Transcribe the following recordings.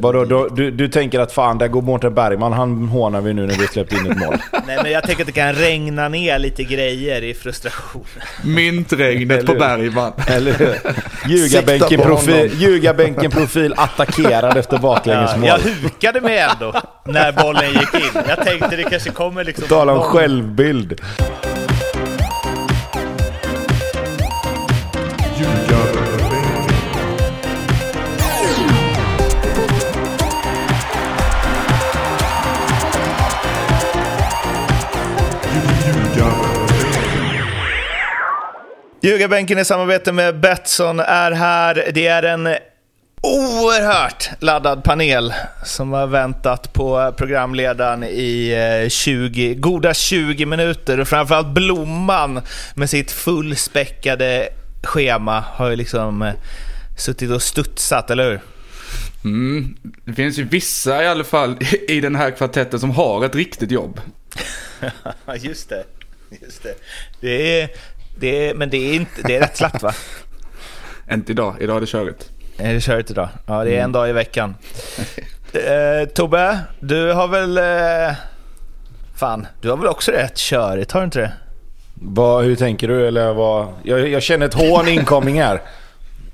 Vadå, du, du, du tänker att fan, där går Mårten Bergman, han hånar vi nu när vi släppt in ett mål. Nej men jag tänker att det kan regna ner lite grejer i frustration. Myntregnet på Bergman. Eller hur? Ljugarbänken honom. ljugarbänken profil attackerad efter Ja, baklängesmål. jag hukade mig ändå när bollen gick in. Jag tänkte det kanske kommer liksom... Tala om någon- självbild. Ljugarbänken i samarbete med Betsson är här. Det är en oerhört laddad panel som har väntat på programledaren i eh, 20, goda 20 minuter. Och framförallt Blomman med sitt fullspäckade schema har ju liksom eh, suttit och studsat, eller hur? Mm. Det finns ju vissa i alla fall i den här kvartetten som har ett riktigt jobb. Just det. Just det. det, är, det är, men det är, inte, det är rätt slappt va? Inte idag, idag är det körigt. Är det körigt idag? Ja, det är en dag i veckan. Eh, Tobbe, du har väl... Eh, fan, du har väl också rätt körigt, har du inte det? Vad, hur tänker du? Eller vad? Jag, jag känner ett hån incoming här.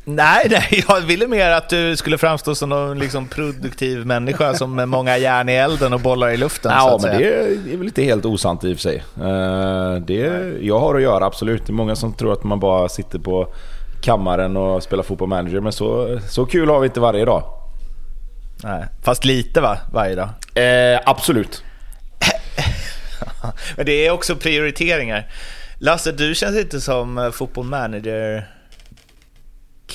Nej, nej, jag ville mer att du skulle framstå som någon liksom produktiv människa som med många järn i elden och bollar i luften. Ja, men det är, är väl inte helt osant i och för sig. Eh, det, jag har att göra, absolut. Det är många som tror att man bara sitter på kammaren och spelar fotboll manager, men så, så kul har vi inte varje dag. Nej, fast lite va, varje dag. Eh, absolut. Men det är också prioriteringar. Lasse, du känns inte som eh, fotboll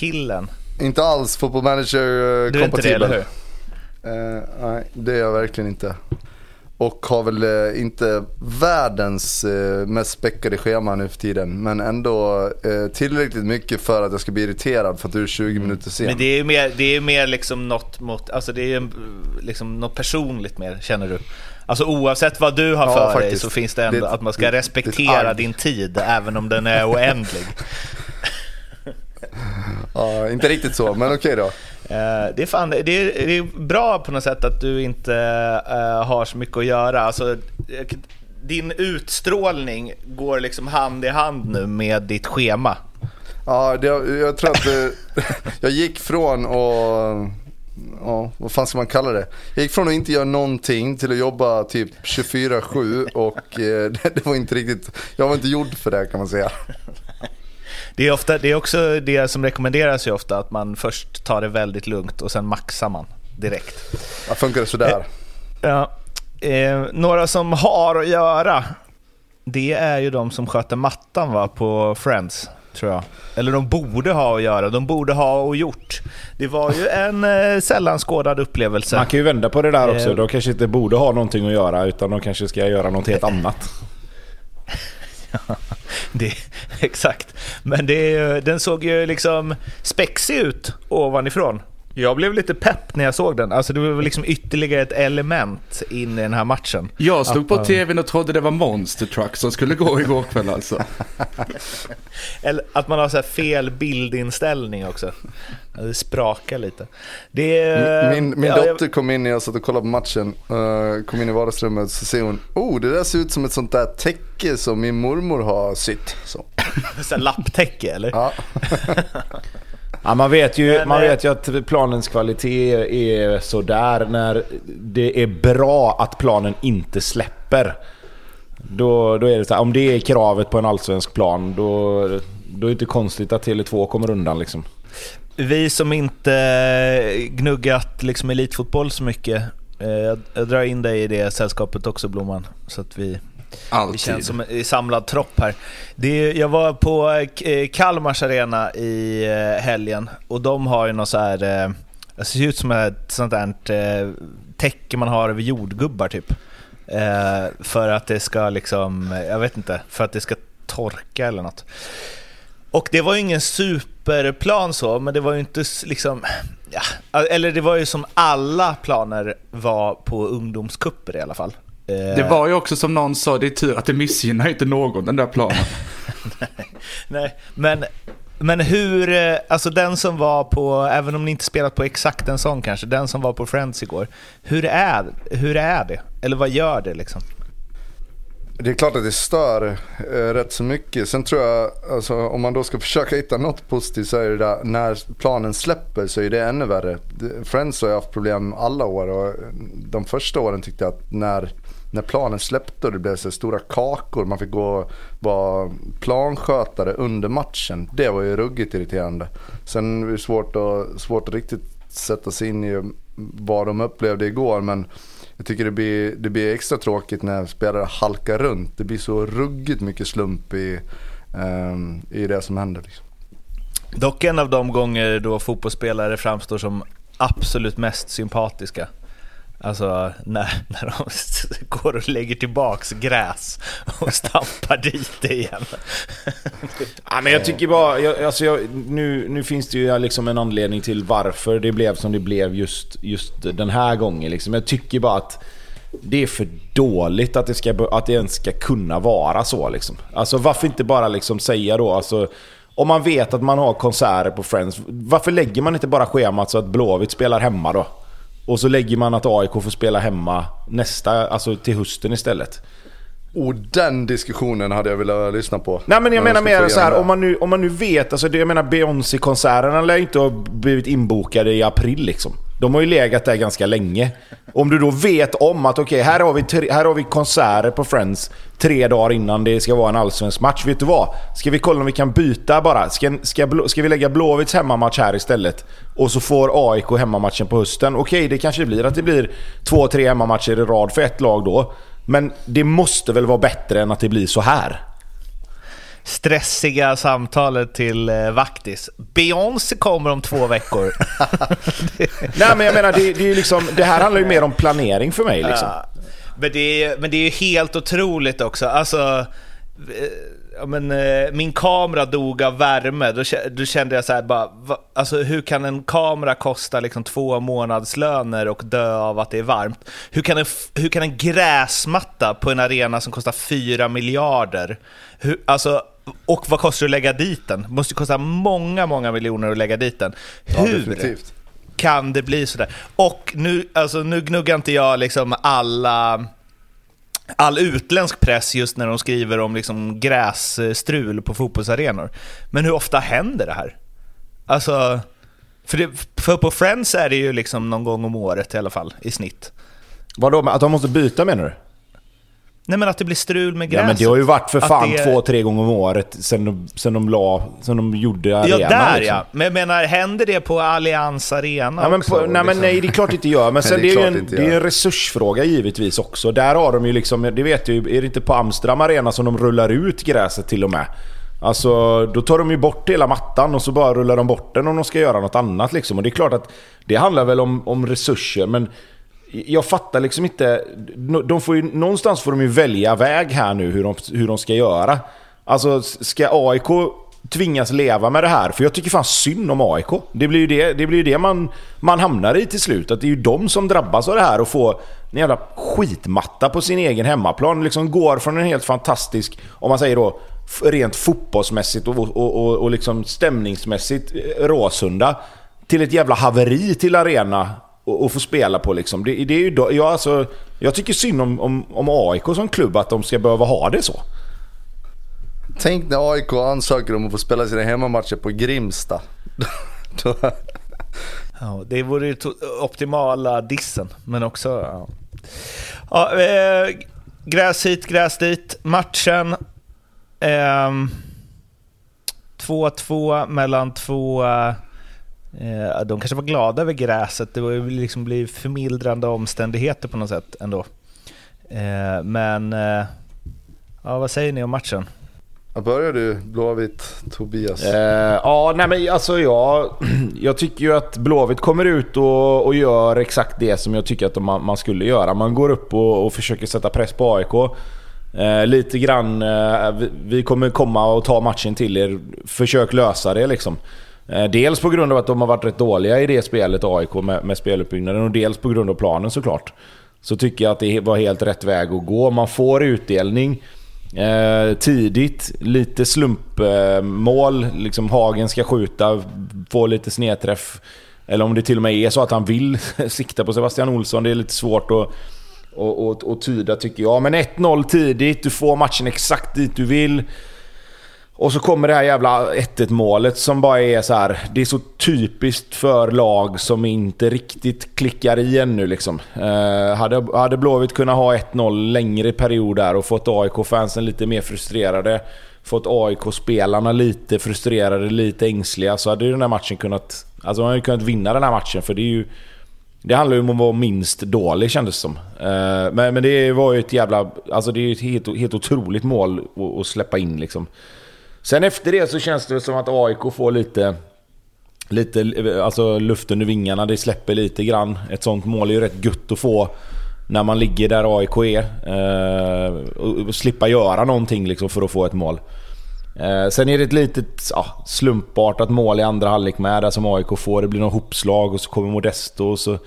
manager-killen. Inte alls fotboll manager eh, Du är inte det, eller kompatibel. hur? Eh, nej, det är jag verkligen inte. Och har väl eh, inte världens eh, mest späckade schema nu för tiden. Men ändå tillräckligt mycket för att jag ska bli irriterad för att du är 20 minuter sen. Men det är ju mer, det är mer liksom något mot, alltså det är liksom något personligt mer, känner du? Alltså oavsett vad du har Ja, för dig faktiskt. så finns det ändå Det- att man ska det- det respektera arv. din tid, även om den är oändlig. Ja, inte riktigt så, men okej då. Eh, det, är fan, det, är, det är bra på något sätt att du inte eh, har så mycket att göra. Alltså, eh, din utstrålning går liksom hand i hand nu med ditt schema. Ja, det, jag tror att jag gick från och Ja, vad fan ska man kalla det? Jag gick från att inte göra någonting till att jobba typ 24-7 och eh, det, det var inte riktigt, jag var inte gjord för det kan man säga. Det är, ofta, det är också det som rekommenderas ju ofta, att man först tar det väldigt lugnt och sen maxar man direkt. Ja, funkar det sådär? Ja, eh, några som har att göra, det är ju de som sköter mattan va, på Friends, tror jag. Eller de borde ha att göra, de borde ha och gjort. Det var ju en eh, sällan skådad upplevelse. Man kan ju vända på det där också. Eh. De kanske inte borde ha någonting att göra, utan de kanske ska göra något helt annat. Det, exakt. Men det, den såg ju liksom spexig ut ovanifrån. Jag blev lite pepp när jag såg den. Alltså det var liksom ytterligare ett element in i den här matchen. Jag slog på tvn och trodde det var Monster Truck som skulle gå igår kväll alltså. Eller att man har så här fel bildinställning också. Det sprakar lite. Det är, Min, min ja, jag- dotter kom in när jag satt och kollade på matchen. eh, kom in i vardagsrummet så säger hon Oh det där ser ut som ett sånt där täcke som min mormor har sytt. Så. Så lapptäcke eller? Ja. Ja, man, vet ju, Men, man eh, vet ju att planens kvalitet är sådär när det är bra att planen inte släpper. Då, då är det så här, om det är kravet på en allsvensk plan, då, då är det inte konstigt att Tele2 kommer undan liksom. Vi som inte gnuggat liksom elitfotboll så mycket. eh, jag drar in dig i det sällskapet också Blomman. Så att vi, vi Det känns som en samlad tropp här. Det, jag var på eh, Kalmars arena i eh, helgen och de har ju något så här... Eh, det ser ut som ett sånt där täcke man har över jordgubbar typ. För att det ska liksom, jag vet inte, för att det ska torka eller något. Och det var ju ingen superplan så, men det var ju inte liksom... Ja, eller det var ju som alla planer var på ungdomskupper i alla fall. Eh, Det var ju också som någon sa, det är tur att det missgynnar inte någon den där planen. Nej, men Men hur, eh, alltså den som var på, även om ni inte spelat på exakt en sån kanske, den som var på Friends igår. Hur är, hur är det? Eller vad gör det liksom? Det är klart att det stör eh, rätt så mycket. Sen tror jag, alltså, om man då ska försöka hitta något positivt så är det där, när planen släpper så är det ännu värre. Friends har ju haft problem alla år och de första åren tyckte jag att när, när planen släppte och det blev så stora kakor, man fick gå och vara planskötare under matchen. Det var ju ruggigt irriterande. Sen är det svårt att, svårt att riktigt sätta sig in i vad de upplevde igår men jag tycker det blir, det blir extra tråkigt när spelare halkar runt. Det blir så ruggigt mycket slump i, um, i det som händer. Liksom. Dock en av de gånger då fotbollsspelare framstår som absolut mest sympatiska. Alltså när, när de går och lägger tillbaks gräs och stampar dit det igen. Ja, men jag tycker bara, jag, alltså jag, nu, nu finns det ju liksom en anledning till varför det blev som det blev just, just den här gången. Liksom. Jag tycker bara att det är för dåligt att det, ska, att det ens ska kunna vara så. Liksom. Alltså varför inte bara liksom säga då, alltså, om man vet att man har konserter på Friends, varför lägger man inte bara schemat så att Blåvitt spelar hemma då? Och så lägger man att AIK får spela hemma nästa, alltså till hösten istället. Och den diskussionen hade jag velat lyssna på. Nej men jag menar mer så här, om man, nu, om man nu vet, alltså det, jag menar Beyoncé-konserterna lär ju inte ha blivit inbokade i april liksom. De har ju legat där ganska länge. Om du då vet om att okej, här, har vi tre- här har vi konserter på Friends tre dagar innan det ska vara en allsvensk match. Vet du vad? Ska vi kolla om vi kan byta bara? Ska, ska, ska vi lägga Blåvitts hemmamatch här istället? Och så får AIK hemmamatchen på hösten. Okej, det kanske blir att det blir två, tre hemmamatcher i rad för ett lag då. Men det måste väl vara bättre än att det blir så här? Stressiga samtalet till eh, Vaktis. Beyoncé kommer om två veckor. Nej men jag menar, det, det, är liksom, det här handlar ju mer om planering för mig liksom. Ja. Men, det är, men det är ju helt otroligt också. Alltså, eh, ja, men, eh, min kamera dog av värme. Då, då kände jag så här, bara, va, alltså, hur kan en kamera kosta liksom två månadslöner och dö av att det är varmt? Hur kan en, hur kan en gräsmatta på en arena som kostar fyra miljarder, hur, alltså, och vad kostar det att lägga dit den? Det måste kosta många, många miljoner att lägga dit den. Ja, Hur? definitivt. kan det bli sådär? Och nu, alltså, nu gnuggar inte jag liksom alla all utländsk press just när de skriver om liksom grässtrul på fotbollsarenor. Men hur ofta händer det här? Alltså, för, det, för på Friends är det ju liksom någon gång om året i alla fall, i snitt. Vadå, att de måste byta menar du? Nej men att det blir strul med gräset. Ja men det har ju varit för fan det- två, tre gånger om året sen de, sen de la, sen de gjorde arenan Ja, där liksom. ja. Men jag menar, händer det på Allians Arena Ja, men också? på, nej men liksom? nej, det är klart det inte gör. Men sen det det är är, ju en, det är en resursfråga givetvis också. Där har de ju liksom, det vet jag ju, är det inte på Amsterdam Arena som de rullar ut gräset till och med? Alltså, då tar de ju bort hela mattan och så bara rullar de bort den om de ska göra något annat liksom. Och det är klart att det handlar väl om, om resurser, men jag fattar liksom inte. De får ju, någonstans får de ju välja väg här nu hur de, hur de ska göra. Alltså, ska AIK tvingas leva med det här? För jag tycker fan synd om AIK. Det blir ju det, det, blir ju det man, man hamnar i till slut. Att det är ju de som drabbas av det här och får en jävla skitmatta på sin egen hemmaplan. Liksom går från en helt fantastisk, om man säger då, rent fotbollsmässigt och, och, och, och liksom stämningsmässigt eh, Råsunda till ett jävla haveri till arena och, och få spela på liksom. Det, det är ju då, jag, alltså, jag tycker synd om, om, om AIK som klubb att de ska behöva ha det så. Tänk när AIK ansöker om att få spela sina hemmamatcher på Grimsta. Ja, det vore ju optimala dissen, men också... Ja. Ja, eh, gräs hit, gräs dit. Matchen... ehm, 2-2 mellan två... Eh, de kanske var glada över gräset. Det var liksom bli förmildrande omständigheter på något sätt ändå. Eh, men... Eh, ja, vad säger ni om matchen? jag börjar du Blåvitt Tobias. Eh, ja, nej men alltså jag, jag tycker ju att Blåvitt kommer ut och, och gör exakt det som jag tycker att de, man, man skulle göra. Man går upp och, och försöker sätta press på AIK. Eh, lite grann, eh, vi, vi kommer komma och ta matchen till er. Försök lösa det liksom. Eh, dels på grund av att de har varit rätt dåliga i det spelet, AIK, med, med speluppbyggnaden. Och dels på grund av planen såklart. Så tycker jag att det var helt rätt väg att gå. Man får utdelning. Eh, tidigt, lite slumpmål. Eh, liksom Hagen ska skjuta, få lite snedträff. Eller om det till och med är så att han vill sikta på Sebastian Olsson. Det är lite svårt att, att, att, att tyda tycker jag. Men 1-0 tidigt, du får matchen exakt dit du vill. Och så kommer det här jävla 1-1 målet som bara är så här. Det är så typiskt för lag som inte riktigt klickar i ännu liksom. Eh, hade, hade Blåvitt kunnat ha 1-0 längre period där och fått AIK-fansen lite mer frustrerade. Fått AIK-spelarna lite frustrerade, lite ängsliga. Så hade ju den här matchen kunnat... Alltså man hade kunnat vinna den här matchen för det är ju... Det handlar ju om att vara minst dålig kändes det som. Eh, men, men det var ju ett jävla... Alltså det är ju ett helt, helt otroligt mål att, att släppa in liksom. Sen efter det så känns det som att AIK får lite... Lite alltså luft under vingarna, det släpper lite grann. Ett sånt mål är ju rätt gött att få när man ligger där AIK är. Eh, och slippa göra någonting liksom för att få ett mål. Eh, sen är det ett litet ja, slumpartat mål i andra halvlek med, där som AIK får. Det blir något hopslag och så kommer Modesto och så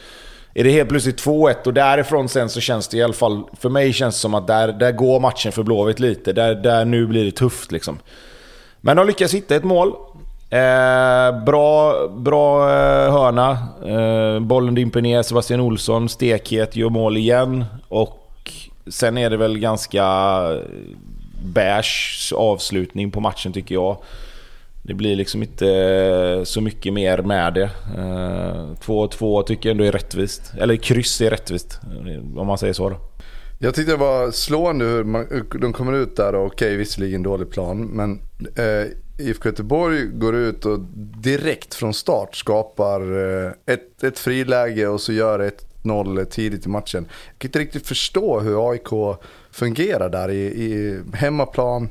är det helt plötsligt 2-1 och därifrån sen så känns det i alla fall... För mig känns det som att där, där går matchen för Blåvitt lite. Där, där nu blir det tufft liksom. Men de lyckas hitta ett mål. Eh, bra bra eh, hörna. Eh, bollen dimper ner. Sebastian Olsson, stekhet, gör mål igen. Och sen är det väl ganska eh, bärs avslutning på matchen tycker jag. Det blir liksom inte eh, så mycket mer med det. Eh, 2-2 tycker jag ändå är rättvist. Eller kryss är rättvist, om man säger så då. Jag tyckte det var slående hur man, de kommer ut där och okej, okay, visserligen dålig plan, men eh, IFK Göteborg går ut och direkt från start skapar eh, ett, ett friläge och så gör ett 0 tidigt i matchen. Jag kan inte riktigt förstå hur AIK fungerar där i, i hemmaplan,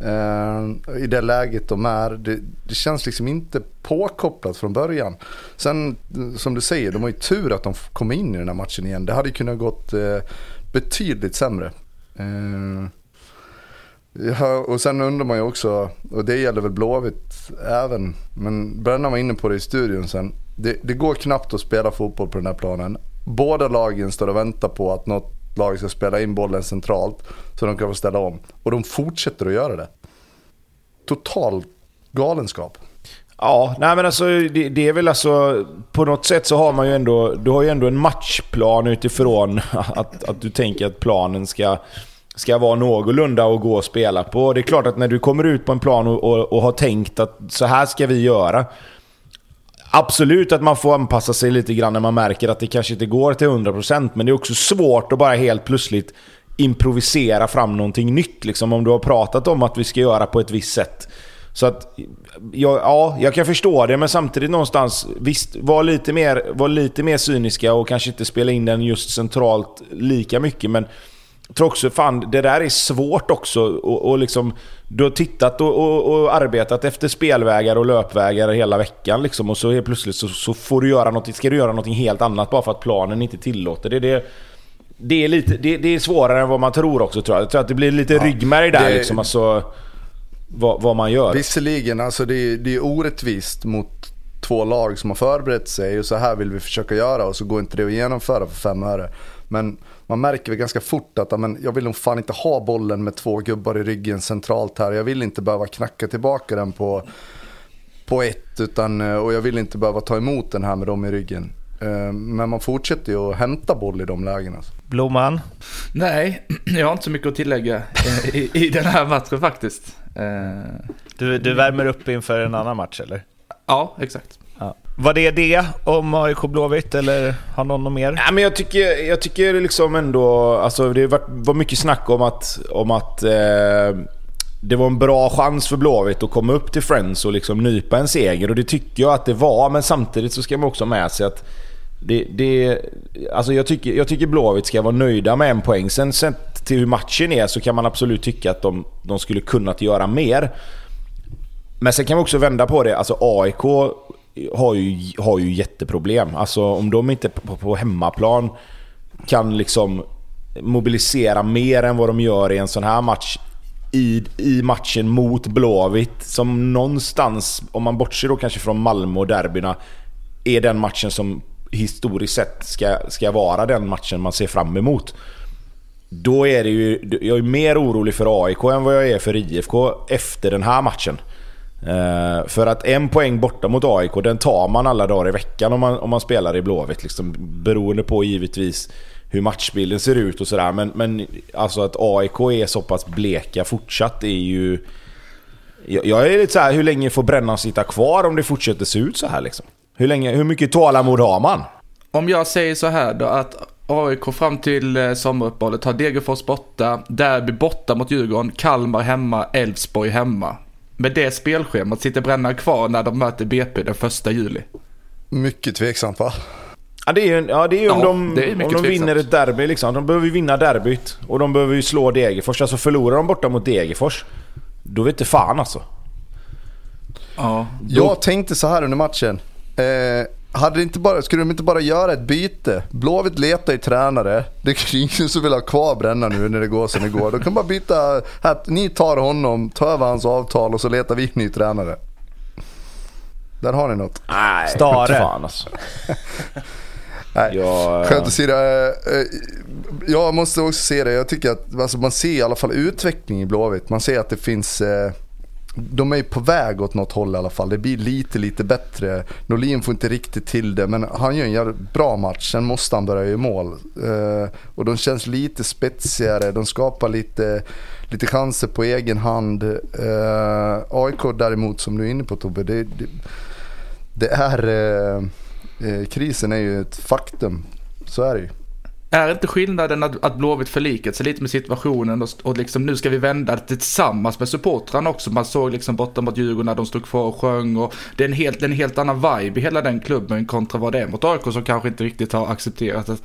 eh, i det läget de är. Det, det, känns liksom inte påkopplat från början. Sen som du säger, de har ju tur att de kom in i den här matchen igen. Det hade ju kunnat gått eh, betydligt sämre. Eh, ja, och sen undrar man ju också, och det gäller väl Blåvitt även, men Brännan var inne på det i studion sen. Det, det, går knappt att spela fotboll på den här planen. Båda lagen står och väntar på att något lag ska spela in bollen centralt så de kan få ställa om. Och de fortsätter att göra det. Total galenskap. Ja, nej men alltså det, det, är väl alltså... På något sätt så har man ju ändå... Du har ju ändå en matchplan utifrån att, att du tänker att planen ska, ska vara någorlunda och gå att spela på. Det är klart att när du kommer ut på en plan och, och, och har tänkt att så här ska vi göra. Absolut att man får anpassa sig lite grann när man märker att det kanske inte går till 100% men det är också svårt att bara helt plötsligt improvisera fram någonting nytt. Liksom, om du har pratat om att vi ska göra på ett visst sätt. Så att, ja, ja, jag kan förstå det, men samtidigt någonstans, visst, var lite, mer, var lite mer cyniska och kanske inte spela in den just centralt lika mycket. Men jag tror också, fan, det där är svårt också. Och, och liksom, du har tittat och, och, och, arbetat efter spelvägar och löpvägar hela veckan liksom, och så helt plötsligt så, så, får du göra något, ska du göra något helt annat bara för att planen inte tillåter det. det det är, lite, det, det, är svårare än vad man tror också tror jag. Jag tror att det blir lite ja, ryggmärg där det, liksom. Alltså, vad, vad man gör. Visserligen, alltså det, är, det är orättvist mot två lag som har förberett sig och så här vill vi försöka göra och så går inte det att genomföra för fem öre. Men man märker väl ganska fort att amen, jag vill nog fan inte ha bollen med två gubbar i ryggen centralt här. Jag vill inte behöva knacka tillbaka den på, på ett utan, och jag vill inte behöva ta emot den här med dem i ryggen. Eh, men man fortsätter ju att hämta boll i de lägena. Blomman? Nej, jag har inte så mycket att tillägga eh, i, i den här matchen faktiskt. Eh, du, du värmer upp inför en annan match eller? Ja, exakt. Ja. Var det det om AIK Blåvitt eller har någon något mer? Ja, men jag tycker, jag tycker liksom ändå... Alltså det var, var mycket snack om att, om att eh, det var en bra chans för Blåvitt att komma upp till Friends och liksom nypa en seger. Och det tycker jag att det var. Men samtidigt så ska man också ha med sig att det, det, alltså jag, tycker, jag tycker Blåvitt ska vara nöjda med en poäng. Sen sett till hur matchen är så kan man absolut tycka att de, de skulle kunnat göra mer. Men sen kan man också vända på det. Alltså AIK har ju, har ju jätteproblem. Alltså om de inte på, på hemmaplan kan liksom mobilisera mer än vad de gör i en sån här match i, i matchen mot Blåvitt som någonstans, om man bortser då kanske från Malmö och derbyna, är den matchen som historiskt sett ska, ska vara den matchen man ser fram emot. då är det ju... Jag är mer orolig för AIK än vad jag är för IFK efter den här matchen. Uh, för att en poäng borta mot AIK, den tar man alla dagar i veckan om man, om man spelar i Blåvitt. Liksom, beroende på givetvis hur matchbilden ser ut och sådär. Men, men alltså att AIK är så pass bleka fortsatt är ju... Jag, jag är lite såhär, hur länge får Brännan sitta kvar om det fortsätter se ut så här liksom? Hur, länge, hur mycket tålamod har man? Om jag säger så här då att AIK fram till eh, sommaruppehållet har Degerfors borta, Derby borta mot Djurgården, Kalmar hemma, Elfsborg hemma. Med det spelschemat sitter Brännan kvar när de möter BP den första juli. Mycket tveksamt va? Ja det är ju ja, det är om Ja, de, det är mycket om de vinner ett derby liksom. De behöver ju vinna derbyt. Och de behöver ju slå Degerfors. Alltså förlorar de borta mot Degerfors, då vet inte fan alltså. Ja. Jag tänkte så här under matchen. Eh, hade det inte bara, skulle de inte bara göra ett byte? Blåvitt letar i tränare. Det är ingen som vill ha kvar Bränna nu när det går som det går. De kan bara byta. Här, ni tar honom, tar över hans avtal och så letar vi ny tränare. Där har ni något. Nej, Stare. fan alltså. Nej, Jag- skämt åsido. eh, eh, Jag måste också se det. Jag tycker att alltså, man ser i alla fall utveckling i Blåvitt. Man ser att det finns... Eh, de är ju på väg åt något håll i alla fall. Det blir lite, lite bättre. Norlin får inte riktigt till det, men han gör en jävligt bra match. Sen måste han börja göra mål. Eh, och de känns lite spetsigare. De skapar lite, lite chanser på egen hand. Eh, AIK däremot, som du är inne på Tobbe, det, det, det är... Eh, eh krisen är ju ett faktum. Så är det ju. Är inte skillnaden att, att Blåvitt förlikat sig lite med situationen och, och liksom nu ska vi vända det tillsammans med supportrarna också. Man såg liksom borta mot Djurgården när de stod kvar och sjöng och det är en helt, en helt annan vibe i hela den klubben kontra vad det är mot AIK som kanske inte riktigt har accepterat att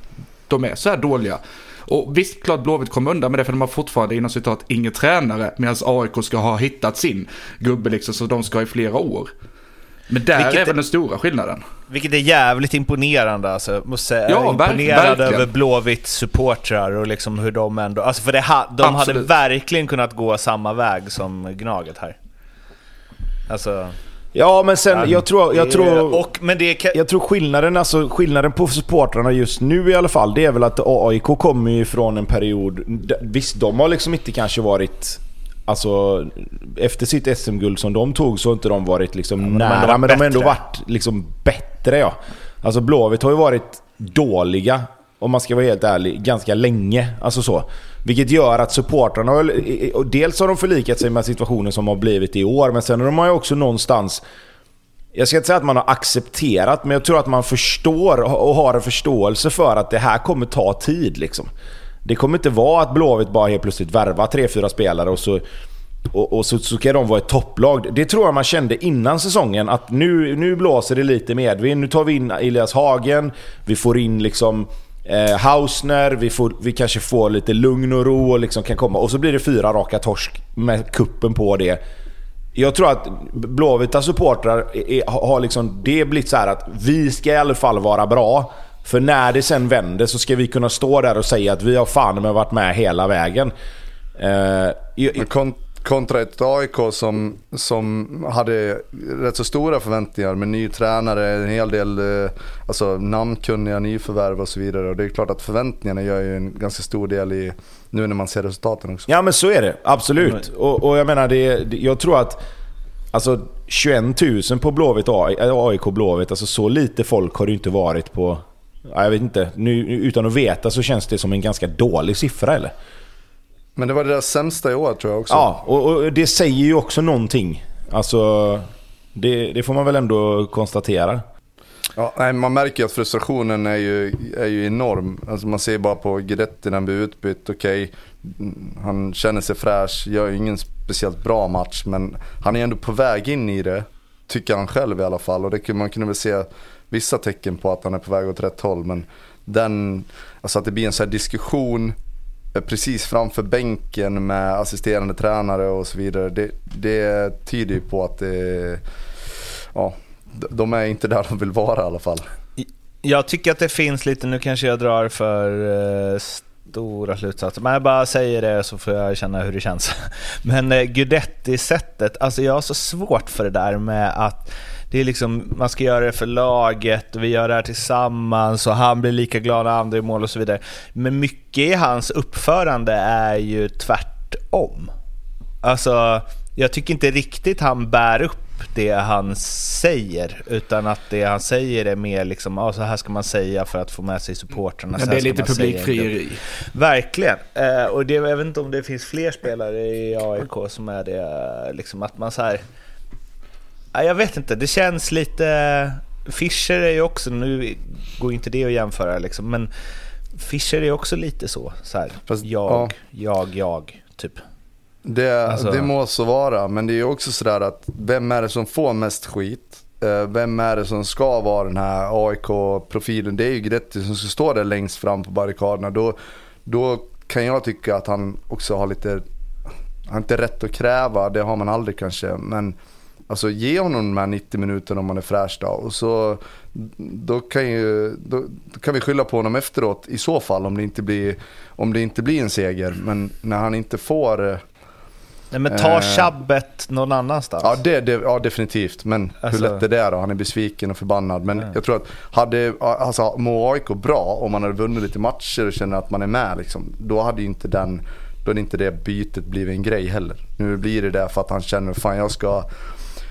de är så här dåliga. Och visst, klart Blåvitt kommer undan med det för de har fortfarande inom citat ingen tränare medan AIK ska ha hittat sin gubbe liksom så de ska ha i flera år. Men där Vilket är- väl den stora skillnaden. Vilket är jävligt imponerande alltså. Jag Måste säga. Ja, imponerad över Blåvitts supportrar och liksom hur de ändå... Alltså för det ha, de hade Absolut. verkligen kunnat gå samma väg som Gnaget här. Alltså... Ja men sen, jag tror... Jag det- tror Och, men det kan, Jag tror skillnaden, alltså skillnaden på supportrarna just nu i alla fall, det är väl att AIK kommer ju från en period... Visst, de har liksom inte kanske varit... Alltså, efter sitt SM-guld som de tog så har inte de varit liksom men de nära, men de har ändå varit liksom bättre ja. Alltså Blåvitt har ju varit dåliga, om man ska vara helt ärlig, ganska länge. Alltså så. Vilket gör att supportrarna har... Dels har de förlikat sig med situationen som har blivit i år, men sen har de ju också någonstans jag ska inte säga att man har accepterat, men jag tror att man förstår och har en förståelse för att det här kommer ta tid. Liksom. Det kommer inte vara att Blåvitt bara helt plötsligt värvar tre fyra spelare och så, och, och så, så ska de vara ett topplag. Det tror jag man kände innan säsongen, att nu, nu blåser det lite medvind. Nu tar vi in Elias Hagen, vi får in liksom eh, Hausner, vi, får, vi kanske får lite lugn och ro och liksom kan komma. Och så blir det fyra raka torsk med kuppen på det. Jag tror att Blåvita supportrar är- har har liksom... Det blivit så här att vi ska i alla fall vara bra. För när det sen vänder så ska vi kunna stå där och säga att vi har fan med varit med hela vägen. Eh, jag- Men kon- kontra ett AIK som, som hade rätt så stora förväntningar med ny tränare, en hel del eh, alltså, namnkunniga nyförvärv och så vidare. Och det är klart att förväntningarna gör ju en ganska stor del i nu när man ser resultaten också. Ja men så är det, absolut. Och, och jag menar, det, det, jag tror att... Alltså 21 000 på Blåvitt, AI AIK Blåvitt, alltså så lite folk har det ju inte varit på... Ja, jag vet inte, nu, utan att veta så känns det som en ganska dålig siffra eller? Men det var deras sämsta i år tror jag också. Ja, och, och det säger ju också någonting. Alltså, det, det får man väl ändå konstatera. Ja, nej, man märker ju att frustrationen är ju, är ju enorm. Alltså man ser bara på Guidetti när han blir utbytt. Okej, mm, han känner sig fräsch, gör ingen speciellt bra match. Men han är ändå på väg in i det. Tycker han själv i alla fall. Och det, man kunde väl se vissa tecken på att han är på väg åt rätt håll. Men den, alltså att det blir en sån här diskussion eh, precis framför bänken med assisterande tränare och så vidare. Det, det tyder ju på att det, ja, de- är inte där de vill vara i alla fall. Jag tycker att det finns lite, nu kanske jag drar för eh, stora slutsatser, men jag bara säger det så får jag känna hur det känns. Men eh, Guidetti-sättet, alltså jag har så svårt för det där med att det är liksom, man ska göra det för laget och vi gör det här tillsammans och han blir lika glad när andra gör mål och så vidare. Men mycket i hans uppförande är ju tvärtom. Alltså, jag tycker inte riktigt han bär upp det han säger, utan att det han säger är mer liksom, ah, så här ska man säga för att få med sig supportrarna. Ja, det är lite publikfrieri. Verkligen. Eh, och det, jag vet inte om det finns fler spelare i AIK som är det, liksom att man så här... Ja, jag vet inte, det känns lite... Fischer är ju också, nu går inte det att jämföra liksom, men Fischer är också lite så, så här, Fast, jag, ja. jag, jag, typ. Det, Alltså- det må så vara, men det är också sådär att vem är det som får mest skit? Eh, Vem är det som ska vara den här AIK-profilen? Det är ju Gretti som ska stå där längst fram på barrikaderna. Då, då kan jag tycka att han också har lite, han har inte rätt att kräva, det har man aldrig kanske. Men alltså ge honom de här 90 minuterna om man är fräsch då. Och så, då, kan ju, då, då kan vi skylla på honom efteråt i så fall om det inte blir, om det inte blir en seger. Men när han inte får eh, Nej, men ta Eh. tjabbet någon annanstans. Ja, det, det, ja definitivt. Men Alltså- hur lätt är det då? Han är besviken och förbannad. Men jag tror att hade alltså, må AIK bra om man hade vunnit lite matcher och känner att man är med. Liksom, då hade inte den, då hade inte det bytet blivit en grej heller. Nu blir det det för att han känner fan jag ska,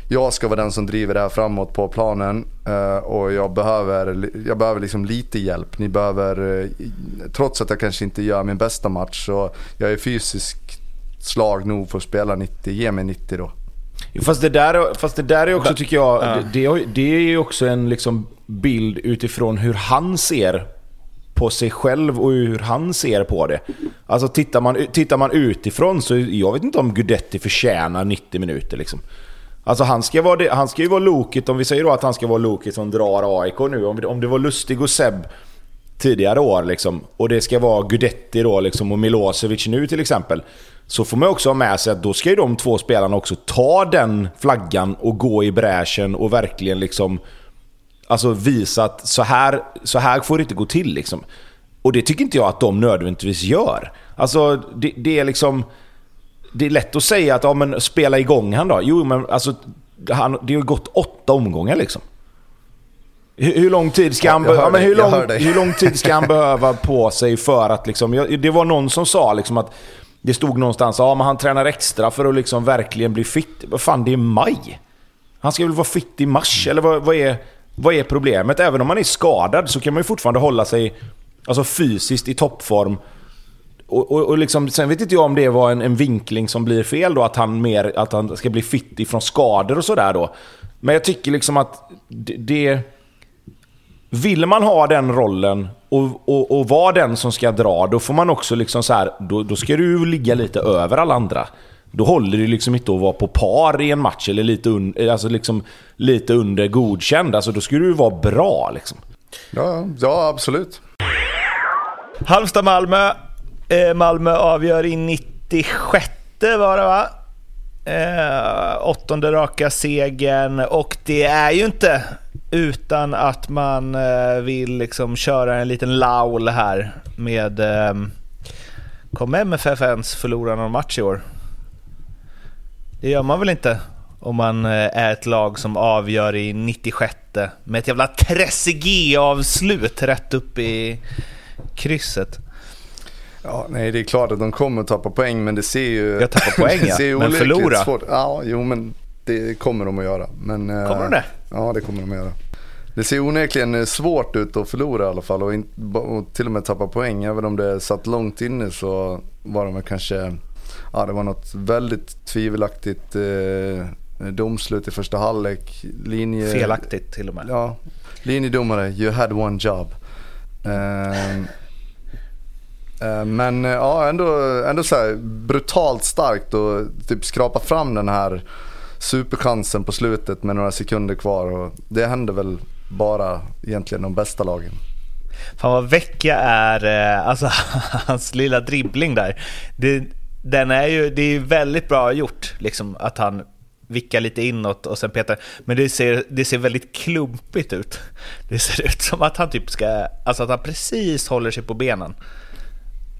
jag ska vara den som driver det här framåt på planen. eh, och jag behöver, jag behöver liksom lite hjälp. Ni behöver, eh, trots att jag kanske inte gör min bästa match så jag är fysiskt slag nog för att spela 90. Ge mig 90 då. Fast det där, fast det där är också, tycker jag, det, det, är ju också en liksom bild utifrån hur han ser på sig själv och hur han ser på det. Alltså tittar man, tittar man utifrån så jag vet inte om Gudetti förtjänar 90 minuter liksom. Alltså han ska, vara det, han ska ju vara loket, om vi säger då att han ska vara loket som drar AIK nu. Om, om det var Lustig och Seb tidigare år liksom, och det ska vara Gudetti då liksom, och Milosevic nu till exempel. Så får man också ha med sig att då ska ju de två spelarna också ta den flaggan och gå i bräschen och verkligen liksom Alltså visa att så här, så här får det inte gå till liksom. Och det tycker inte jag att de nödvändigtvis gör. Alltså det, det är liksom... Det är lätt att säga att ja, men spela igång han då. Jo men alltså, han, det har gått åtta omgångar liksom. Hur, hur lång tid ska han, ja, men hur, lång, hur lång tid ska han behöva på sig för att liksom... jag- Det var någon som sa liksom att det stod någonstans ja, han tränar extra för att liksom verkligen bli fit. Vad fan, det är maj. Han ska väl vara fit i mars, eller vad, vad, är, vad är problemet? Även om man är skadad så kan man ju fortfarande hålla sig alltså fysiskt i toppform. Och, och, och liksom, sen vet inte jag om det var en, en vinkling som blir fel då, att han, mer, att han ska bli fit ifrån skador och sådär då. Men jag tycker liksom att det... det vill man ha den rollen och, och, och vara den som ska dra, då får man också liksom så här, då, då ska du ligga lite över alla andra. Då håller det liksom inte att vara på par i en match eller lite, un, alltså liksom, lite under godkänd. Alltså då ska du vara bra liksom. Ja, ja absolut. Halmstad-Malmö. Eh, Malmö avgör i 96 var det va? Eh, åttonde raka segern och det är ju inte utan att man eh, vill liksom köra en liten laul här med eh, Kommer MFF ens förlora någon match i år? Det gör man väl inte om man eh, är ett lag som avgör i 96 med ett jävla Trezeguet-avslut rätt upp i krysset. Ja, nej, det är klart att de kommer att tappa poäng, men det ser ju... Jag tappar poäng, ja. Men förlora? Svårt. Ja, jo, men det kommer de att göra. Men, eh, Kommer de det? Ja, det kommer de att göra. Det ser onekligen eh, svårt ut att förlora i alla fall och, inte, och till och med tappa poäng. Även om det satt långt inne så var de väl kanske... Ja, det var något väldigt tvivelaktigt eh, domslut i första halvlek. Linje... Felaktigt till och med. Ja, linjedomare, you had one job. Ehm, eh, men eh, ja, ändå, ändå så brutalt starkt och typ skrapa fram den här superchansen på slutet med några sekunder kvar. Och det hände väl bara egentligen de bästa lagen. Fan vad Vecchia är, eh, alltså hans lilla dribbling där. Det, den är ju, det är ju väldigt bra gjort, liksom att han vickar lite inåt och sen petar. Men det ser, det ser väldigt klumpigt ut. Det ser ut som att han typ ska, alltså att han precis håller sig på benen.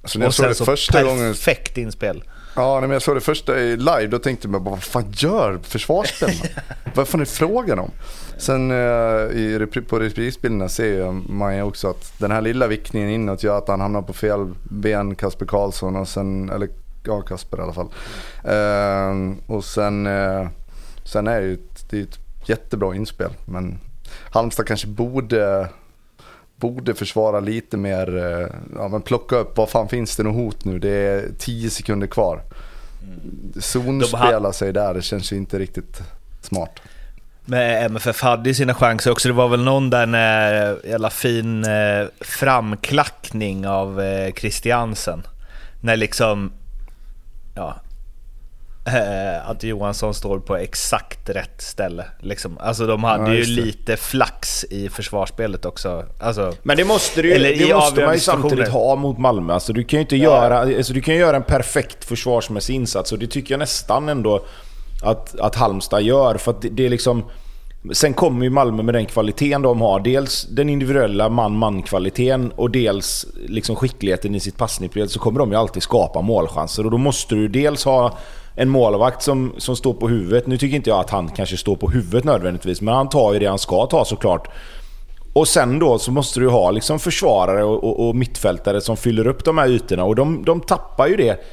Så när jag och sen det så första gången perfekt inspel. Ja, när jag såg det första i live då tänkte jag bara, vad fan gör försvarsspelarna? vad fan är frågan om? Sen eh, i, på reprisbilderna ser man ju också att den här lilla vickningen inåt gör att han hamnar på fel ben, Kasper Karlsson och sen, eller ja Kasper i alla fall. Eh, och sen, eh, sen är det ju ett, det är ett jättebra inspel men Halmstad kanske borde borde försvara lite mer, eh, ja men plocka upp, vad fan finns det något hot nu? Det är 10 sekunder kvar. Zonspela sig där, det känns ju inte riktigt smart. Men eh, MFF hade ju sina chanser också. Det var väl någon där när eh, jävla fin framklackning av Christiansen. När liksom, ja, eh, att Johansson står på exakt rätt ställe. Liksom. Alltså de hade Ja, ju lite flax i försvarsspelet också. Alltså, Men det måste, du, ju- Eller i det måste man ju samtidigt ha mot Malmö. Alltså, du kan ju inte göra, alltså, du kan göra en perfekt försvarsmässig insats och det tycker jag nästan ändå att, att Halmstad gör. För att det, det är liksom... Sen kommer ju Malmö med den kvaliteten de har. Dels den individuella man-man-kvaliteten och dels liksom skickligheten i sitt passningsspel. Så kommer de ju alltid skapa målchanser. Och då måste du dels ha en målvakt som, som står på huvudet. Nu tycker inte jag att han kanske står på huvudet nödvändigtvis, men han tar ju det han ska ta såklart. Och sen då så måste du ha liksom försvarare och, och, och mittfältare som fyller upp de här ytorna. Och de, de tappar ju det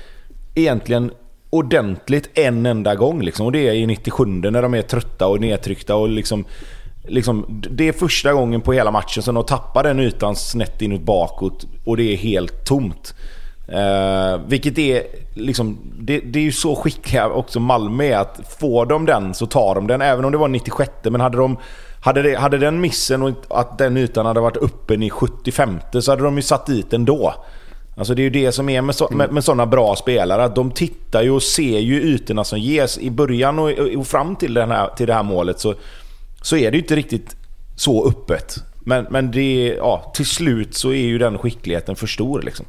egentligen ordentligt en enda gång. Liksom. Och det är i 97 när de är trötta och nedtryckta. Och liksom, liksom, det är första gången på hela matchen som de tappar den ytan snett inåt bakåt och det är helt tomt. Eh, vilket är liksom, det, det är ju så skickliga också Malmö är att får de den så tar de den. Även om det var 96 men hade de hade, det, hade den missen och att den ytan hade varit öppen i 75 så hade de ju satt dit den då. Alltså det är ju det som är med, så, med sådana bra spelare. Att de tittar ju och ser ju ytorna som ges. I början och, och fram till, den här, till det här målet så, så är det ju inte riktigt så öppet. Men, men det, ja, till slut så är ju den skickligheten för stor. Liksom.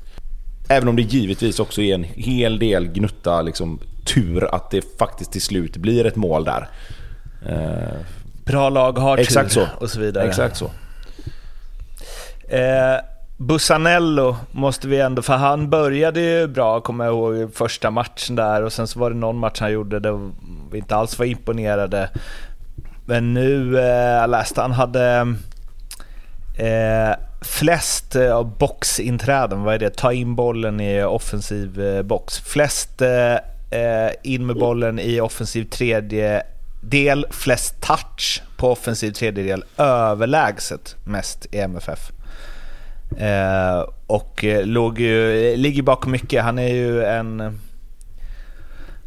Även om det givetvis också är en hel del gnutta liksom, tur att det faktiskt till slut blir ett mål där. Eh, bra lag har tur så. och så vidare. exakt så. Eh, Bussanello måste vi ändå, för han började ju bra, kommer jag ihåg, första matchen där och sen så var det någon match han gjorde där vi inte alls var imponerade. Men nu, eh, jag läste han hade eh, flest eh, av boxinträden, vad är det? Ta in bollen i offensiv eh, box. Flest eh, eh in med bollen i offensiv tredje del, flest touch på offensiv tredjedel, överlägset mest i MFF. Eh, och eh, låg ju, ligger bakom mycket. Han är ju en...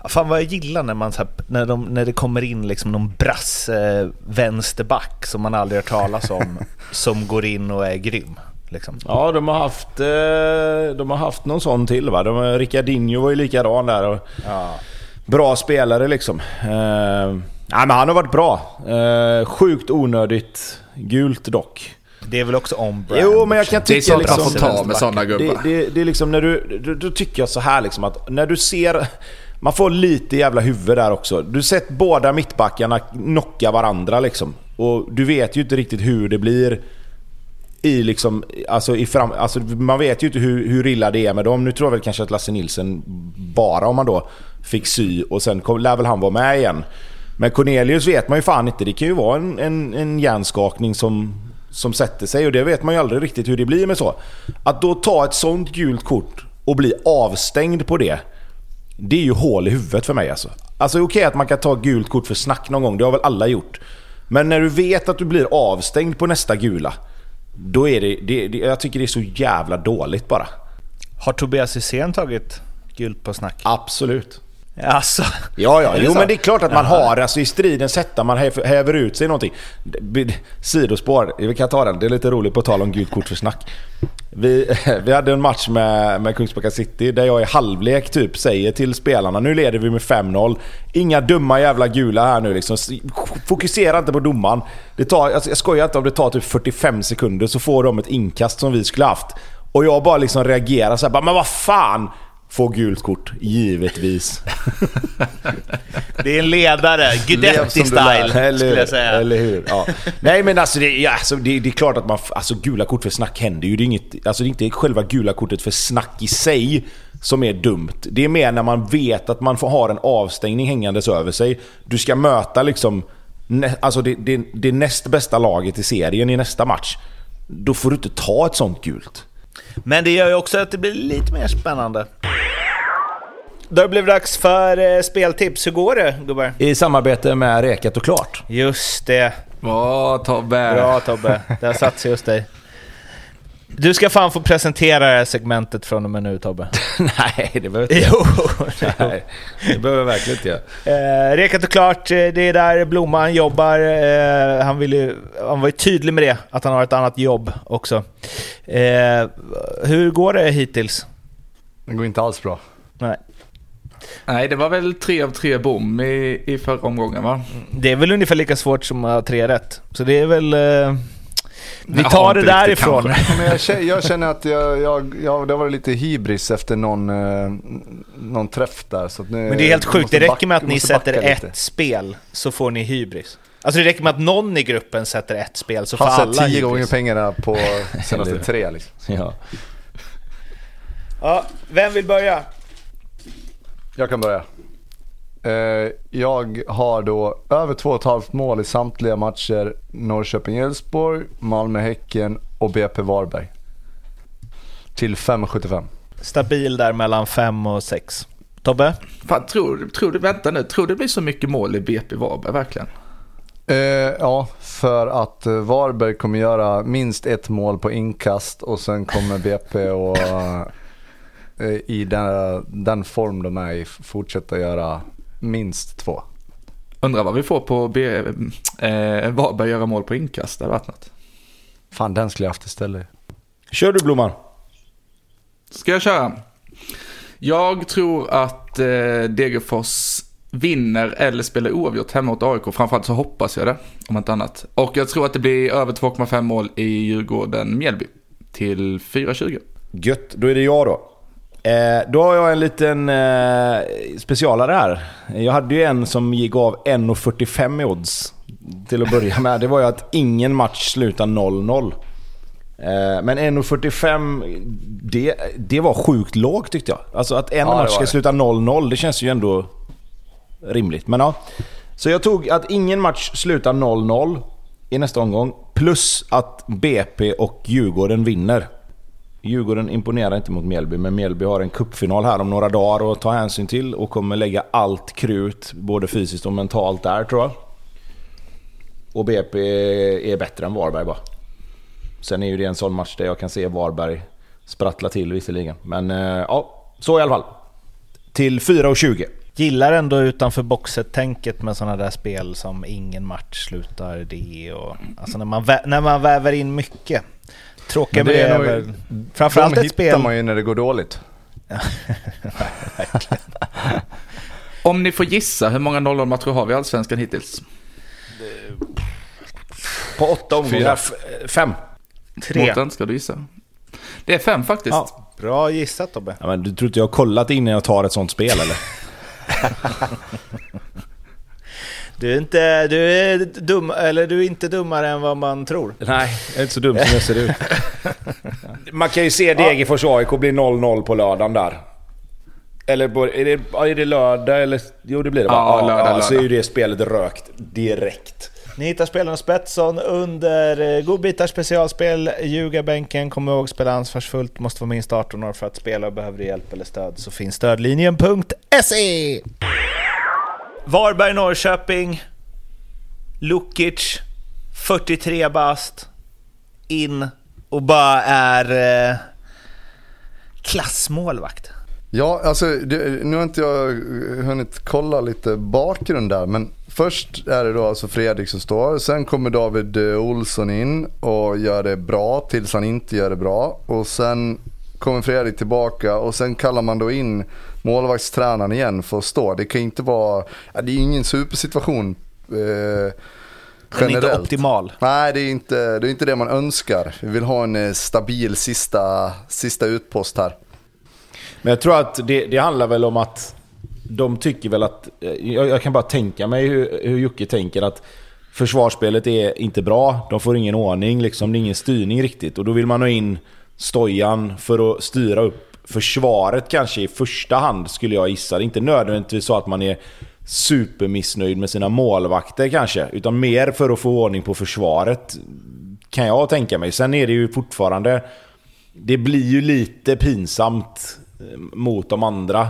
Ja, Fan vad jag gillar när, man, här, när, de, när det kommer in liksom någon brass eh, vänsterback som man aldrig hört talas om som går in och är grym. Liksom. Ja, de har haft, eh, de har haft någon sån till va? De, har- Ricardinho var ju likadan där. Och Bra spelare liksom. Eh, nej, men han har varit bra. Eh, sjukt onödigt gult dock. Det är väl också on brand. Jo, men jag kan Det är tycka sånt man liksom... får ta med sådana Det, gubbar. det, det är liksom när du... Då, då tycker jag så här liksom att när du ser... Man får lite jävla huvud där också. Du sett båda mittbackarna knocka varandra liksom. Och du vet ju inte riktigt hur det blir i liksom, alltså i fram, alltså man vet ju inte hur, hur illa det är med dem. Nu tror jag väl kanske att Lasse Nilsen bara om man då fick sy och sen kom, lär väl han vara med igen. Men Cornelius vet man ju fan inte. Det kan ju vara en, en, en hjärnskakning som, som sätter sig och det vet man ju aldrig riktigt hur det blir med så. Att då ta ett sånt gult kort och bli avstängd på det. Det är ju hål i huvudet för mig alltså. Alltså okej att man kan ta gult kort för snack någon gång, det har väl alla gjort. Men när du vet att du blir avstängd på nästa gula. Då är det, det, det jag tycker det är så jävla dåligt bara. Har Tobias Hysén tagit gult på snack? Absolut. Alltså, Ja, ja. Jo, men det är klart att man har. Alltså i stridens hetta, man häver, ut sig någonting. Sidospår, vi kan ta den. Det är lite roligt på tal om gult kort för snack. Vi, vi hade en match med, med Kungsbacka City där jag i halvlek typ säger till spelarna nu leder vi med 5-0. Inga dumma jävla gula här nu liksom. Fokusera inte på domaren. Det tar, alltså, jag skojar inte om det tar typ 45 sekunder så får de ett inkast som vi skulle haft. Och jag bara liksom reagerar så här, bara, men vad fan! Får gult kort, givetvis. Det är en ledare, Lev Guidetti som du lär. style Eller, skulle jag säga. eller hur? Ja. Nej men alltså, det, ja, alltså det, det är klart att man... Alltså gula kort för snack händer ju. Det är, inget, alltså, det är inte själva gula kortet för snack i sig som är dumt. Det är mer när man vet att man får ha en avstängning hängandes över sig. Du ska möta liksom... Alltså det, det, det näst bästa laget i serien i nästa match. Då får du inte ta ett sånt gult. Men det gör ju också att det blir lite mer spännande. Då har det dags för eh, speltips. Hur går det gubbar? I samarbete med Rekat och Klart. Just det. Bra Tobbe! Bra Tobbe. Det har satt sig hos dig. Du ska fan få presentera det här segmentet från och med nu Tobbe. Nej, det behöver inte Jo! Nej, det behöver jag verkligen inte göra. Eh, Rekat och klart, eh, det är där Blomman jobbar. Eh, han, vill ju, han var ju tydlig med det, att han har ett annat jobb också. Eh, hur går det hittills? Det går inte alls bra. Nej. Nej, det var väl tre av tre bom i, i förra omgången va? Det är väl ungefär lika svårt som att ha tre rätt. Så det är väl... Eh, vi Ja, tar det därifrån. Men jag, känner, jag känner att jag, jag, jag, det var lite hybris efter någon, eh, någon träff där. Så att nu, Men det är helt sjukt, det räcker med att ni sätter ett lite. spel så får ni hybris. Alltså det räcker med att någon i gruppen sätter ett spel så får Han alla satt tio hybris. gånger pengarna på senaste tre liksom. Ja. Ja, vem vill börja? Jag kan börja. Eh, jag har då över 2,5 mål i samtliga matcher. Norrköping-Elfsborg, Malmö-Häcken och BP Varberg. Till 5,75. Stabil där mellan 5 och 6. Tobbe? Fan, tror, tror du, vänta nu, tror du det blir så mycket mål i BP Varberg verkligen? Eh, ja, för att eh, Varberg kommer göra minst ett mål på inkast och sen kommer BP och eh, i den, den form de är i fortsätta göra minst två. Undrar vad vi får på B, eh, Varberg göra mål på inkast, det hade varit något. Fan, den skulle jag haft istället. Kör du Blomman. Ska jag köra? Jag tror att eh, Degerfors vinner eller spelar oavgjort hemma mot AIK. Framförallt så hoppas jag det, om inte annat. Och jag tror att det blir över 2,5 mål i Djurgården-Mjällby till 4,20. Gött, då är det jag då. Eh, då har jag en liten eh, specialare här. Jag hade ju en som gick av 1,45 i odds till att börja med. Det var ju att ingen match slutar 0-0. Eh, men 1,45 det, det var sjukt lågt tyckte jag. Alltså att en Ja, match ska det. sluta 0-0, det känns ju ändå rimligt. Men ja. Så jag tog att ingen match slutar 0-0 i nästa omgång. Plus att BP och Djurgården vinner. Djurgården imponerar inte mot Mjällby, men Mjällby har en kuppfinal här om några dagar att ta hänsyn till och kommer lägga allt krut, både fysiskt och mentalt, där tror jag. Och BP är bättre än Varberg bara. Sen är ju det en sån match där jag kan se Varberg sprattla till visserligen. Men eh, ja, så i alla fall. Till 4,20. Gillar ändå utanför boxet-tänket med sådana där spel som ingen match slutar det och... Alltså när man, när man väver in mycket. Tråkiga Men med det är är nog-. Framförallt ett hittar spel... man ju när det går dåligt. Om ni får gissa, hur många 0-0-matcher har vi i Allsvenskan hittills? På åtta omgångar. Fem. Tre. Mårten, ska du gissa? Det är fem faktiskt. Ja, bra gissat Tobbe. Ja, men du tror inte jag har kollat innan jag tar ett sånt spel eller? Du är inte, du är dum, eller du är inte dummare än vad man tror. Nej, jag är inte så dum som jag ser ut. Man kan ju se Degerfors AIK bli 0-0 på lördagen där. Eller på- är det, ja, är det lördag eller? Jo det blir det va? Ja, lördag, Så är lördag. ju det spelet rökt direkt. Ni hittar spelarna Spetsson under eh, Godbitar specialspel. Ljugarbänken, kom ihåg spela ansvarsfullt, måste vara minst 18 år för att spela och behöver du hjälp eller stöd så finns stödlinjen.se. Varberg, Norrköping. Lukic, 43 bast. In och bara är eh, klassmålvakt. Ja, alltså det, nu har inte jag eh, hunnit kolla lite bakgrund där, men först är det då alltså Fredrik som står, sen kommer David eh, Olsson in och gör det bra tills han inte gör det bra och sen kommer Fredrik tillbaka och sen kallar man då in målvaktstränaren igen för att stå. Det kan inte vara, det är ingen supersituation eh, Den är generellt. inte optimal. Nej, det är inte det, är inte det man önskar. Vi vill ha en eh, stabil sista, sista utpost här. Men jag tror att det, det handlar väl om att de tycker väl att... Jag, jag kan bara tänka mig hur, hur Jocke tänker att försvarsspelet är inte bra. De får ingen ordning, liksom, det är ingen styrning riktigt. Och då vill man ha in Stojan för att styra upp försvaret kanske i första hand, skulle jag gissa. Det är inte nödvändigtvis så att man är supermissnöjd med sina målvakter kanske. Utan mer för att få ordning på försvaret, kan jag tänka mig. Sen är det ju fortfarande... Det blir ju lite pinsamt eh, mot de andra.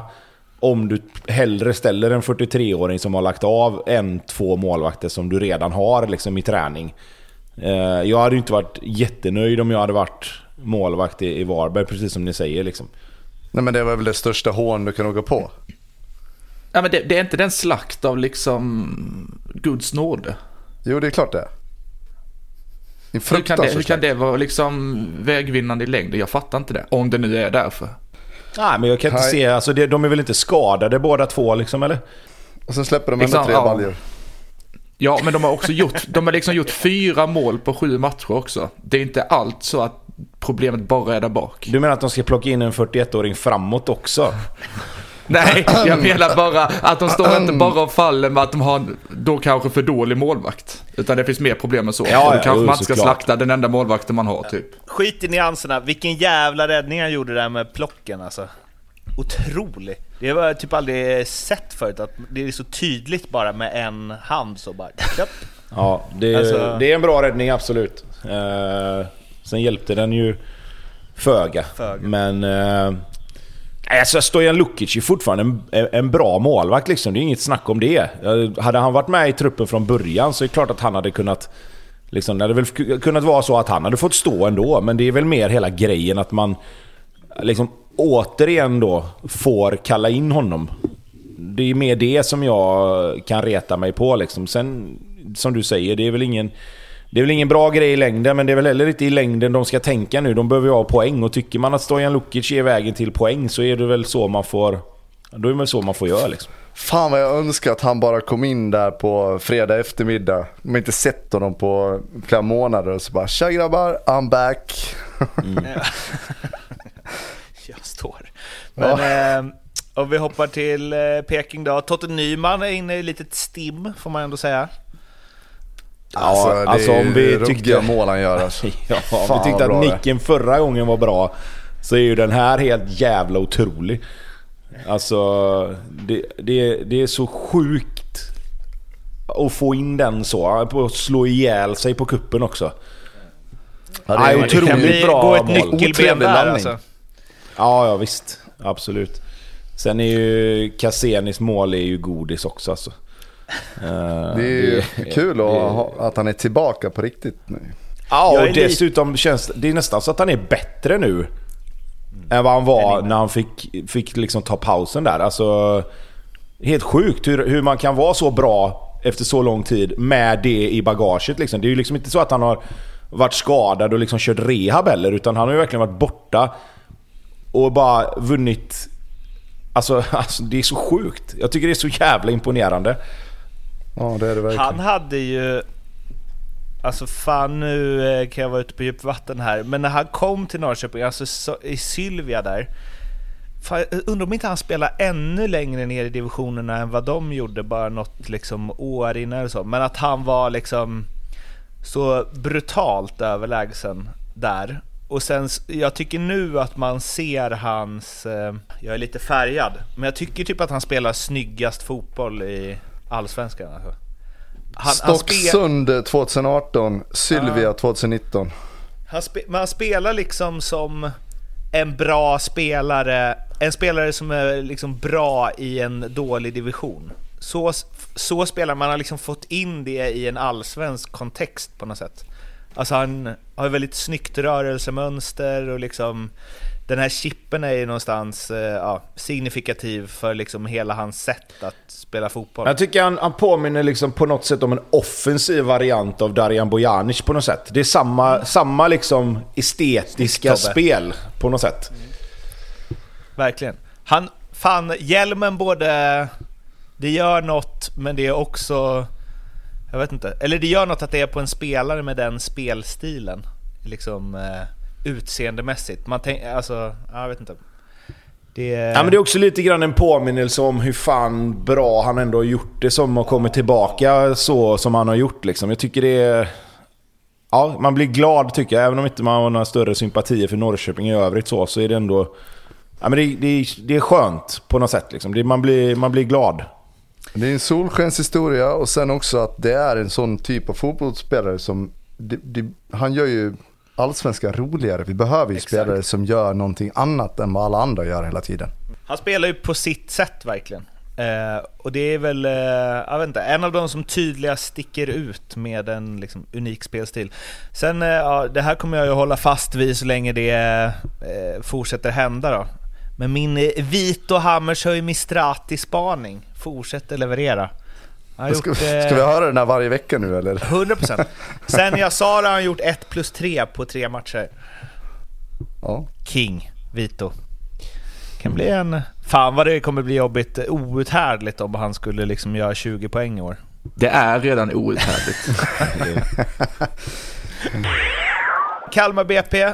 Om du hellre ställer en 43-åring som har lagt av än två målvakter som du redan har liksom, i träning. Eh, jag hade ju inte varit jättenöjd om jag hade varit målvakt i Varberg, precis som ni säger. Liksom. Nej men det var väl det största hån du kan åka på. Ja, men det, det är inte den slakt av liksom Guds nåde. Jo det är klart det är. Hur kan, det, hur kan det vara liksom vägvinnande i längden? Jag fattar inte det. Om det nu är därför. Nej, men jag kan inte Nej. se... Alltså, det, de är väl inte skadade båda två, liksom, eller? Och sen släpper de ändå Liksom, tre ja. baljor. Ja, men de har också gjort, de har liksom gjort fyra mål på sju matcher också. Det är inte allt så att problemet bara är där bak. Du menar att de ska plocka in en 41-åring framåt också? Nej, jag menar bara att de står inte bara och faller med att de har då kanske för dålig målvakt. Utan det finns mer problem än så. Ja, och då ja, kanske jo, man ska såklart. slakta den enda målvakten man har typ. Skit i nyanserna, vilken jävla räddning han gjorde där med plocken alltså. Otrolig. Det har jag typ aldrig sett förut, att det är så tydligt bara med en hand så bara... Ja, det, Alltså- det är en bra räddning, absolut. Eh, sen hjälpte den ju föga. Föga. Men... Eh, alltså Stojan Lukic är fortfarande en, en bra målvakt liksom. Det är inget snack om det. Eh, Hade han varit med i truppen från början så är det klart att han hade kunnat... Liksom, det hade väl ku- kunnat vara så att han hade fått stå ändå. Men det är väl mer hela grejen att man liksom återigen då får kalla in honom. Det är mer det som jag kan reta mig på liksom. Sen, som du säger, det är väl ingen... Det är väl ingen bra grej i längden, men det är väl heller inte i längden de ska tänka nu. De behöver ju ha poäng och tycker man att Stojan Lukic är vägen till poäng så är det väl så man får... Då är det väl så man får göra liksom. Fan vad jag önskar att han bara kom in där på fredag eftermiddag. De har inte sett honom på flera månader och så bara Tja grabbar, I'm back. Jag står. Men eh, om vi hoppar till eh, Peking då. Totte Nyman är inne i lite stim, får man ändå säga. Alltså, det alltså, är om vi tyckte- mål han gör alltså. Ja, om Fan, vi tyckte att det nicken förra gången var bra så är ju den här helt jävla otrolig. Alltså, det, det, det är så sjukt att få in den så. På att slå ihjäl sig på kuppen också. Ja, det är otroligt det kan bli, bra gå ett nyckelben där alltså. Ja, ja visst. Absolut. Sen är ju Casenis mål är ju godis också alltså. Eh, Det är ju det- kul att, det- ha, att han är tillbaka på riktigt nu. Ja, och dessutom känns det är nästan så att han är bättre nu. Än vad han var när han fick, fick liksom ta pausen där. Alltså, helt sjukt hur, hur man kan vara så bra efter så lång tid med det i bagaget. Liksom. Det är ju liksom inte så att han har varit skadad och liksom kört rehab heller. Utan han har ju verkligen varit borta och bara vunnit... Alltså, alltså det är så sjukt. Jag tycker det är så jävla imponerande. Ja det är det verkligen. Han hade ju... Alltså fan nu eh, kan jag vara ute på djupt vatten här, men när han kom till Norrköping, alltså i Sylvia där. Fan, undrar om inte han spelar ännu längre ner i divisionerna än vad de gjorde, bara något liksom år innan eller så. Men att han var liksom så brutalt överlägsen där. Och sen, jag tycker nu att man ser hans, eh, jag är lite färgad, men jag tycker typ att han spelar snyggast fotboll i Allsvenskan. Alltså. Han, han, Stocksund 2018, Sylvia 2019. han, han spelar liksom som en bra spelare, en spelare som är liksom bra i en dålig division. Så, så spelar man har liksom fått in det i en allsvensk kontext på något sätt. Alltså han har väldigt snyggt rörelsemönster och liksom den här chippen är ju någonstans eh, ja, signifikativ för liksom hela hans sätt att spela fotboll. Jag tycker han, han påminner liksom på något sätt om en offensiv variant av Darijan Bojanic på något sätt. Det är samma, samma liksom estetiska spel på något sätt. Verkligen. Han, fan, hjälmen både... Det gör något, men det är också... Jag vet inte. Eller det gör något att det är på en spelare med den spelstilen. Liksom eh, utseendemässigt. Man tänker, alltså, ja, jag vet inte. Det, Ja, men det är också lite grann en påminnelse om hur fan bra han ändå har gjort det som har kommit tillbaka så som han har gjort. Liksom. Jag tycker det är... Ja, man blir glad tycker jag. Även om inte man har några större sympatier för Norrköping i övrigt så, så är det ändå... Ja, men det, det, det är skönt på något sätt. Liksom. Det, man, blir, man blir glad. Det är en solskenshistoria och sen också att det är en sån typ av fotbollsspelare som, det, det, han gör ju allsvenskan roligare. Vi behöver ju Exakt. spelare som gör någonting annat än vad alla andra gör hela tiden. Han spelar ju på sitt sätt verkligen. Eh, och det är väl, eh, jag vet inte, en av de som tydligast sticker ut med en liksom, unik spelstil. Sen, eh, ja, det här kommer jag ju hålla fast vid så länge det eh, fortsätter hända då. Men min eh, Vito Hammershöj Mistrati-spaning fortsätter leverera. Han Ska, gjort, ska eh, vi höra den här varje vecka nu eller? 100%. Sen jag sa det har han gjort 1 plus 3 på tre matcher. Ja. King, Vito. Kan bli en... Fan vad det kommer bli jobbigt, outhärdligt om han skulle liksom göra 20 poäng i år. Det är redan outhärdligt. Kalmar BP.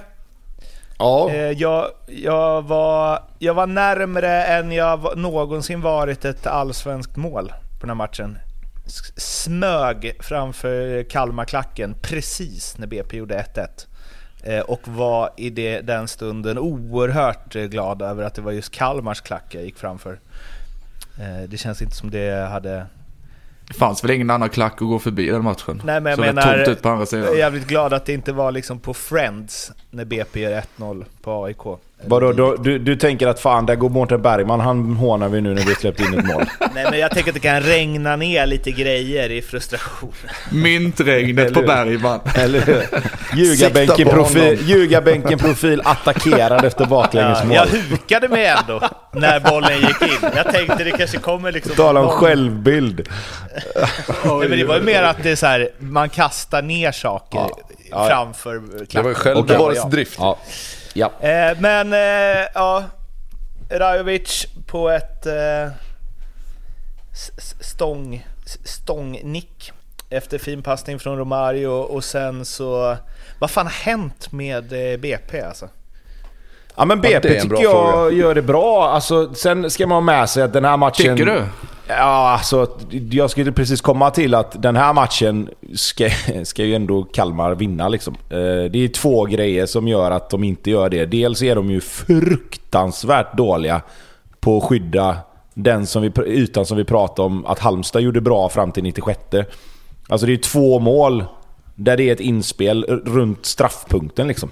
Ja. Eh, jag, jag, var, jag var närmre än jag var- någonsin varit ett allsvenskt mål på den här matchen. Smög framför Kalmarklacken precis när BP gjorde 1-1. Eh, och var i det, den stunden oerhört eh, glad över att det var just Kalmars klack jag gick framför. Eh, det känns inte som det hade... Det fanns väl ingen annan klack att gå förbi den matchen? Nej men jag rätt menar... tomt ut på andra sidan. Jag är jävligt glad att det inte var liksom på Friends när BP gör 1-0 på AIK. Vadå, då, du, du tänker att fan, där går Mårten Bergman, han hånar vi nu när vi släppt in ett mål. Nej men jag tänker att det kan regna ner lite grejer i frustration. Myntregnet på Bergman. Eller hur? Ljugarbänken profil, ljugarbänken profil attackerad efter Ja, baklängesmål. jag hukade mig ändå när bollen gick in. Jag tänkte det kanske kommer liksom... Tala om självbild. Nej, men det var ju mer att det är så här, man kastar ner saker Ja, ja. framför Det var ju klacken. självbevarelsedrift. Ja. Ja. Eh, men eh, ja, Rajovic på ett eh, stång, stångnick efter fin passning från Romario och sen så... Vad fan har hänt med eh, BP alltså? Ja men Ja, BP bra tycker jag fråga. gör det bra. Alltså, sen ska man ha med sig att den här matchen... Tycker du? Ja, alltså jag skulle precis komma till att den här matchen ska, ska ju ändå Kalmar vinna liksom. Eh, det är två grejer som gör att de inte gör det. Dels är de ju fruktansvärt dåliga på att skydda den som vi, ytan som vi pratade om att Halmstad gjorde bra fram till 96. Alltså det är två mål där det är ett inspel runt straffpunkten liksom.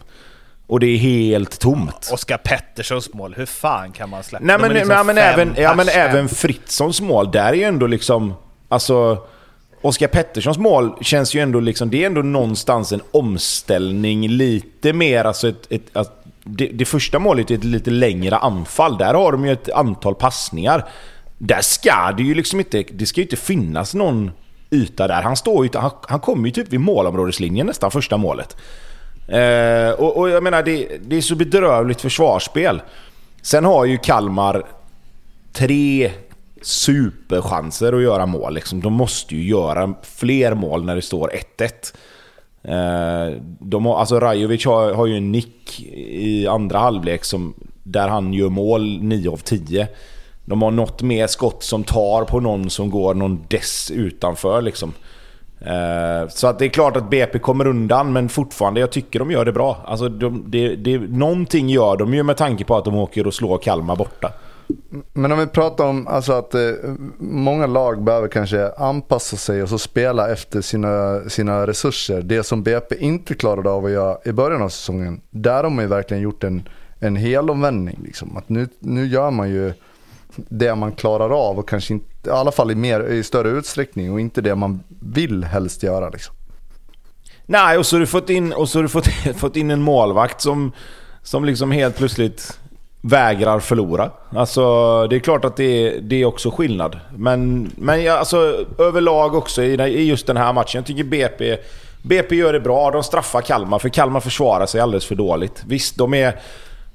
Och det är helt tomt. Oskar Petterssons mål, hur fan kan man släppa? Nej men, liksom nej, men, även, ja, men även. Fritzons mål, där är ju ändå liksom... Alltså... Oskar Petterssons mål känns ju ändå liksom... Det är ändå någonstans en omställning lite mer, alltså ett... ett att det, det första målet är ett lite längre anfall. Där har de ju ett antal passningar. Där ska det ju liksom inte... Det ska ju inte finnas någon yta där. Han står ju... Han, han kommer ju typ vid målområdeslinjen nästan första målet. Eh, och, och jag menar, det, det är så bedrövligt försvarsspel. Sen har ju Kalmar tre superchanser att göra mål. Liksom. De måste ju göra fler mål när det står 1-1. Eh, de har, alltså Rajovic har, har ju en nick i andra halvlek som, där han gör mål 9 av 10. De har något mer skott som tar på någon som går någon dess utanför liksom. Eh, så att det är klart att BP kommer undan, men fortfarande, jag tycker de gör det bra. Alltså de, det, det, någonting gör de ju med tanke på att de åker och slår Kalmar borta. Men om vi pratar om alltså att eh, många lag behöver kanske anpassa sig och så spela efter sina, sina resurser. Det som BP inte klarade av att göra i början av säsongen. Där har man ju verkligen gjort en, en helomvändning. Liksom. Att nu, nu gör man ju det man klarar av och kanske inte, i alla fall i, mer, i större utsträckning och inte det man vill helst göra. Liksom. Nej, och så har du fått in, och så har du fått, fått in en målvakt som, som liksom helt plötsligt vägrar förlora. Alltså, det är klart att det är, det är också skillnad. Men, men jag, alltså, överlag också i, i just den här matchen. Jag tycker BP, BP gör det bra. De straffar Kalmar, för Kalmar försvarar sig alldeles för dåligt. Visst, de är...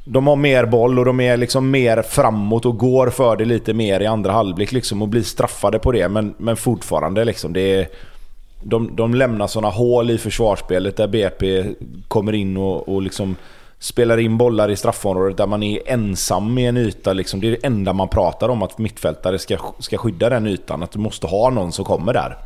De har mer boll och de är liksom mer framåt och går för det lite mer i andra halvlek liksom och blir straffade på det. Men, men fortfarande liksom, det är... De, de lämnar sådana hål i försvarsspelet där BP kommer in och, och liksom spelar in bollar i straffområdet där man är ensam i en yta. Liksom. Det är det enda man pratar om, att mittfältare ska, ska skydda den ytan. Att du måste ha någon som kommer där.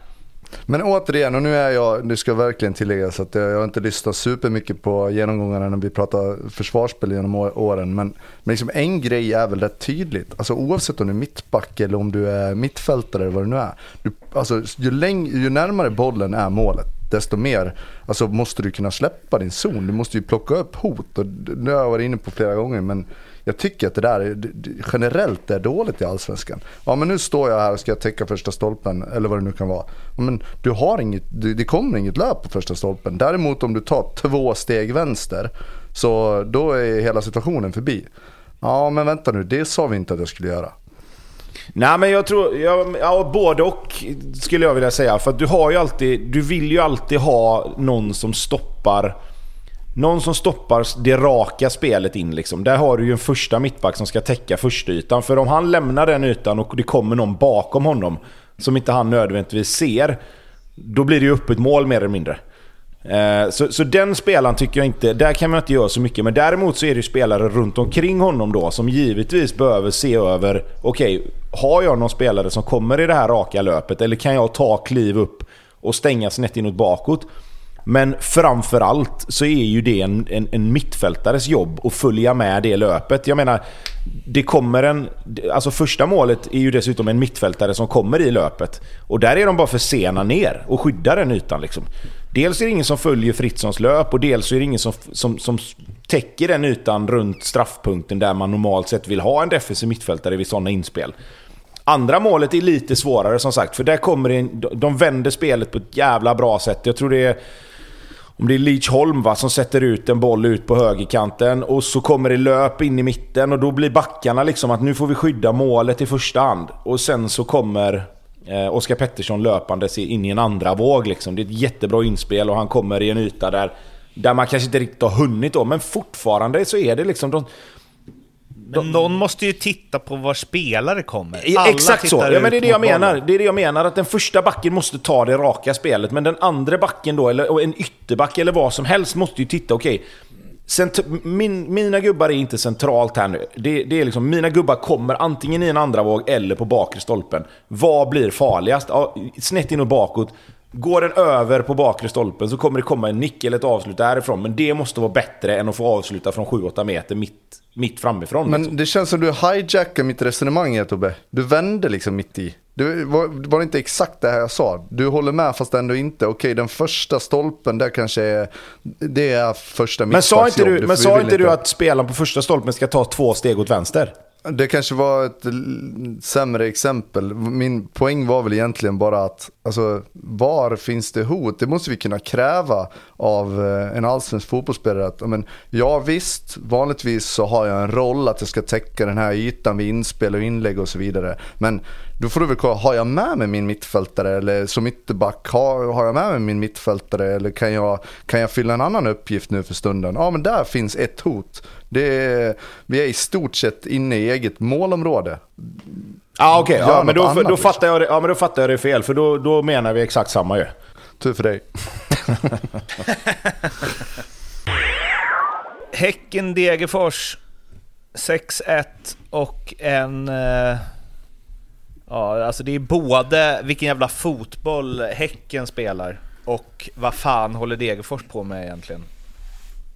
Men återigen, och nu är jag, det ska verkligen tilläggas att jag, jag har inte lyssnat supermycket på genomgångarna när vi pratar försvarsspel genom åren. Men, men liksom en grej är väl rätt tydligt. Alltså oavsett om du är mittback eller om du är mittfältare eller vad det nu är. Du, alltså, ju, läng, ju närmare bollen är målet, desto mer alltså, måste du kunna släppa din zon. Du måste ju plocka upp hot. Och det har jag varit inne på flera gånger. Men jag tycker att det där generellt är dåligt i allsvenskan. Ja men nu står jag här och ska täcka första stolpen eller vad det nu kan vara. Men du har inget, det kommer inget löp på första stolpen. Däremot om du tar två steg vänster så då är hela situationen förbi. Ja men vänta nu, det sa vi inte att jag skulle göra. Nej men jag tror, ja, ja, både och skulle jag vilja säga. För att du har ju alltid, du vill ju alltid ha någon som stoppar någon som stoppar det raka spelet in liksom. Där har du ju en första mittback som ska täcka första ytan. För om han lämnar den ytan och det kommer någon bakom honom som inte han nödvändigtvis ser. Då blir det ju öppet mål mer eller mindre. Eh, så, så den spelaren tycker jag inte, där kan man inte göra så mycket. Men däremot så är det ju spelare runt omkring honom då som givetvis behöver se över, okej, okay, har jag någon spelare som kommer i det här raka löpet? Eller kan jag ta kliv upp och stänga snett inåt bakåt? Men framförallt så är ju det en, en, en mittfältares jobb att följa med det löpet. Jag menar, det kommer en... Alltså första målet är ju dessutom en mittfältare som kommer i löpet. Och där är de bara för sena ner och skyddar den ytan liksom. Dels är det ingen som följer Fritzons löp och dels är det ingen som, som, som täcker den ytan runt straffpunkten där man normalt sett vill ha en defensiv mittfältare vid sådana inspel. Andra målet är lite svårare som sagt, för där kommer det de vänder spelet på ett jävla bra sätt. Jag tror det är om det är Leach Holm va, som sätter ut en boll ut på högerkanten och så kommer det löp in i mitten och då blir backarna liksom att nu får vi skydda målet i första hand. Och sen så kommer eh, Oskar Pettersson löpandes in i en andra våg. Liksom. Det är ett jättebra inspel och han kommer i en yta där, där man kanske inte riktigt har hunnit då, men fortfarande så är det liksom... De, men någon måste ju titta på var spelare kommer. Alla Exakt så! Ja, men det är det jag menar. Det är det jag menar, att den första backen måste ta det raka spelet, men den andra backen då, eller en ytterback eller vad som helst, måste ju titta, okej. Okay, min, mina gubbar är inte centralt här nu. Det, det, är liksom, mina gubbar kommer antingen i en andra våg eller på bakre stolpen. Vad blir farligast? Ja, snett in och bakåt. Går den över på bakre stolpen så kommer det komma en nick eller ett avslut därifrån. Men det måste vara bättre än att få avsluta från 7-8 meter mitt, mitt framifrån. Men liksom. det känns som du hijackar mitt resonemang här Tobbe. Du vände liksom mitt i. Det var, var det inte exakt det här jag sa? Du håller med fast ändå inte. Okej, den första stolpen där kanske är... Det är första Men sa inte du, men sa inte du att spelaren på första stolpen ska ta två steg åt vänster? Det kanske var ett sämre exempel. Min poäng var väl egentligen bara att alltså, var finns det hot? Det måste vi kunna kräva av eh, en allsvensk fotbollsspelare. Att, men, ja visst, vanligtvis så har jag en roll att jag ska täcka den här ytan vid inspel och inlägg och så vidare. Men då får du väl kolla, har jag med mig min mittfältare eller som ytterback, har, har jag med mig min mittfältare eller kan jag, kan jag fylla en annan uppgift nu för stunden? Ja men där finns ett hot. Det är, vi är i stort sett inne i eget målområde. Ah, okay. Ja, men då, annat, då, fattar jag det, ja, men då fattar jag det fel, för då, då menar vi exakt samma ju. Tur för dig. Häcken-Degerfors 6-1 och en... Eh, ja, alltså det är både vilken jävla fotboll Häcken spelar och vad fan håller Degerfors på med egentligen?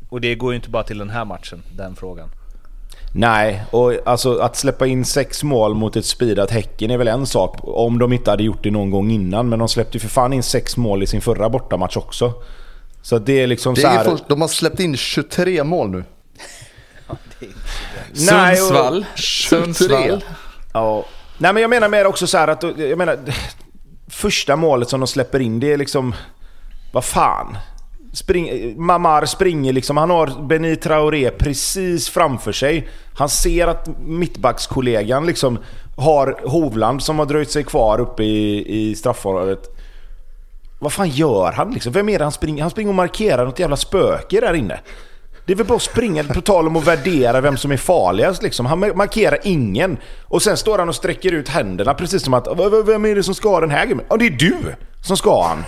Och det går ju inte bara till den här matchen, den frågan. Nej, och alltså att släppa in sex mål mot ett speedat Häcken är väl en sak. Om de inte hade gjort det någon gång innan. Men de släppte ju för fan in sex mål i sin förra bortamatch också. Så det är liksom det så här... De har släppt in 23 mål nu. ja, Sundsvall. Sundsvall. Ja. Nej men jag menar mer också så att... Jag menar, första målet som de släpper in, det är liksom... Vad fan? Spring, Mamar springer liksom, han har Beni Traoré precis framför sig. Han ser att mittbackskollegan liksom har Hovland som har dröjt sig kvar uppe i, i straffområdet. Vad fan gör han liksom? Vem är det han springer? Han springer och markerar något jävla spöke där inne. Det är väl bara att springa, på tal om att värdera vem som är farligast liksom. Han markerar ingen. Och sen står han och sträcker ut händerna precis som att Vem är det som ska ha den här gubben? Ja, det är du som ska han.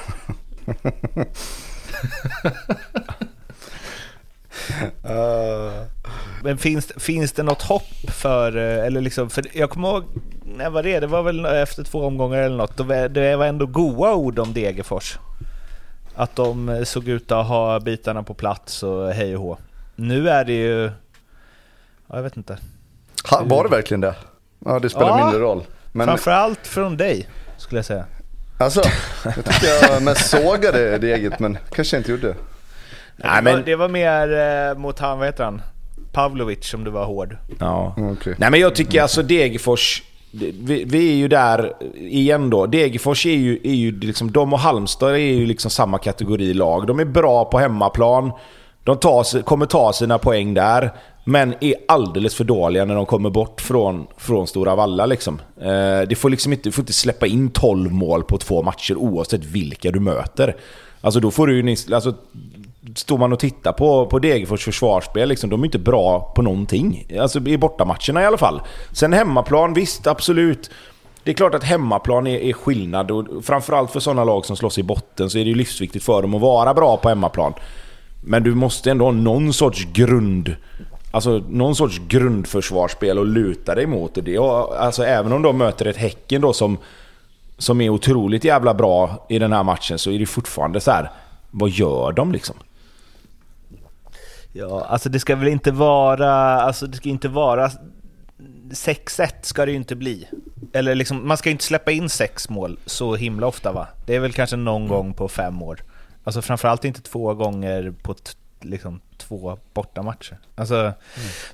Uh, Men finns, finns det något hopp för, eh, eller liksom, för jag kommer ihåg, när var det? Det var väl efter två omgångar eller något. Det var ändå goa ord om Degerfors. Att de eh, såg ut att ha bitarna på plats och hej och hå. Nu är det ju, ja, jag vet inte. ha, var det verkligen det? Ja, det spelar Ja. mindre roll. Men Framförallt från dig, skulle jag säga. alltså, jag tycker jag mest sågade det eget, men kanske jag inte gjorde. Nej, det, var, men- det var mer eh, mot han, vad heter han? Pavlovic som du var hård. Ja. Okej. Nej men jag tycker alltså Degerfors, vi, vi är ju där igen då. Degerfors är ju, är ju liksom, de och Halmstad är ju liksom samma kategori lag. De är bra på hemmaplan. De tar, kommer ta sina poäng där. Men är alldeles för dåliga när de kommer bort från, från Stora Valla liksom. Eh, det får liksom inte, du får inte släppa in 12 mål på två matcher oavsett vilka du möter. Alltså då får du ju... Alltså, står man och tittar på, på Degerfors försvarsspel, liksom, de är inte bra på någonting. Alltså i bortamatcherna i alla fall. Sen hemmaplan, visst absolut. Det är klart att hemmaplan är, är skillnad och framförallt för sådana lag som slåss i botten så är det ju livsviktigt för dem att vara bra på hemmaplan. Men du måste ändå ha någon sorts grund... Alltså någon sorts grundförsvarsspel att luta dig mot. Och det, och, alltså, även om de möter ett Häcken då som, som är otroligt jävla bra i den här matchen så är det fortfarande så här. Vad gör de liksom? Ja, alltså det ska väl inte vara, alltså det ska inte vara 6-1 ska det ju inte bli. Eller liksom, man ska ju inte släppa in sex mål så himla ofta va? Det är väl kanske någon gång på fem år. Alltså framförallt inte två gånger på liksom två bortamatcher. Alltså,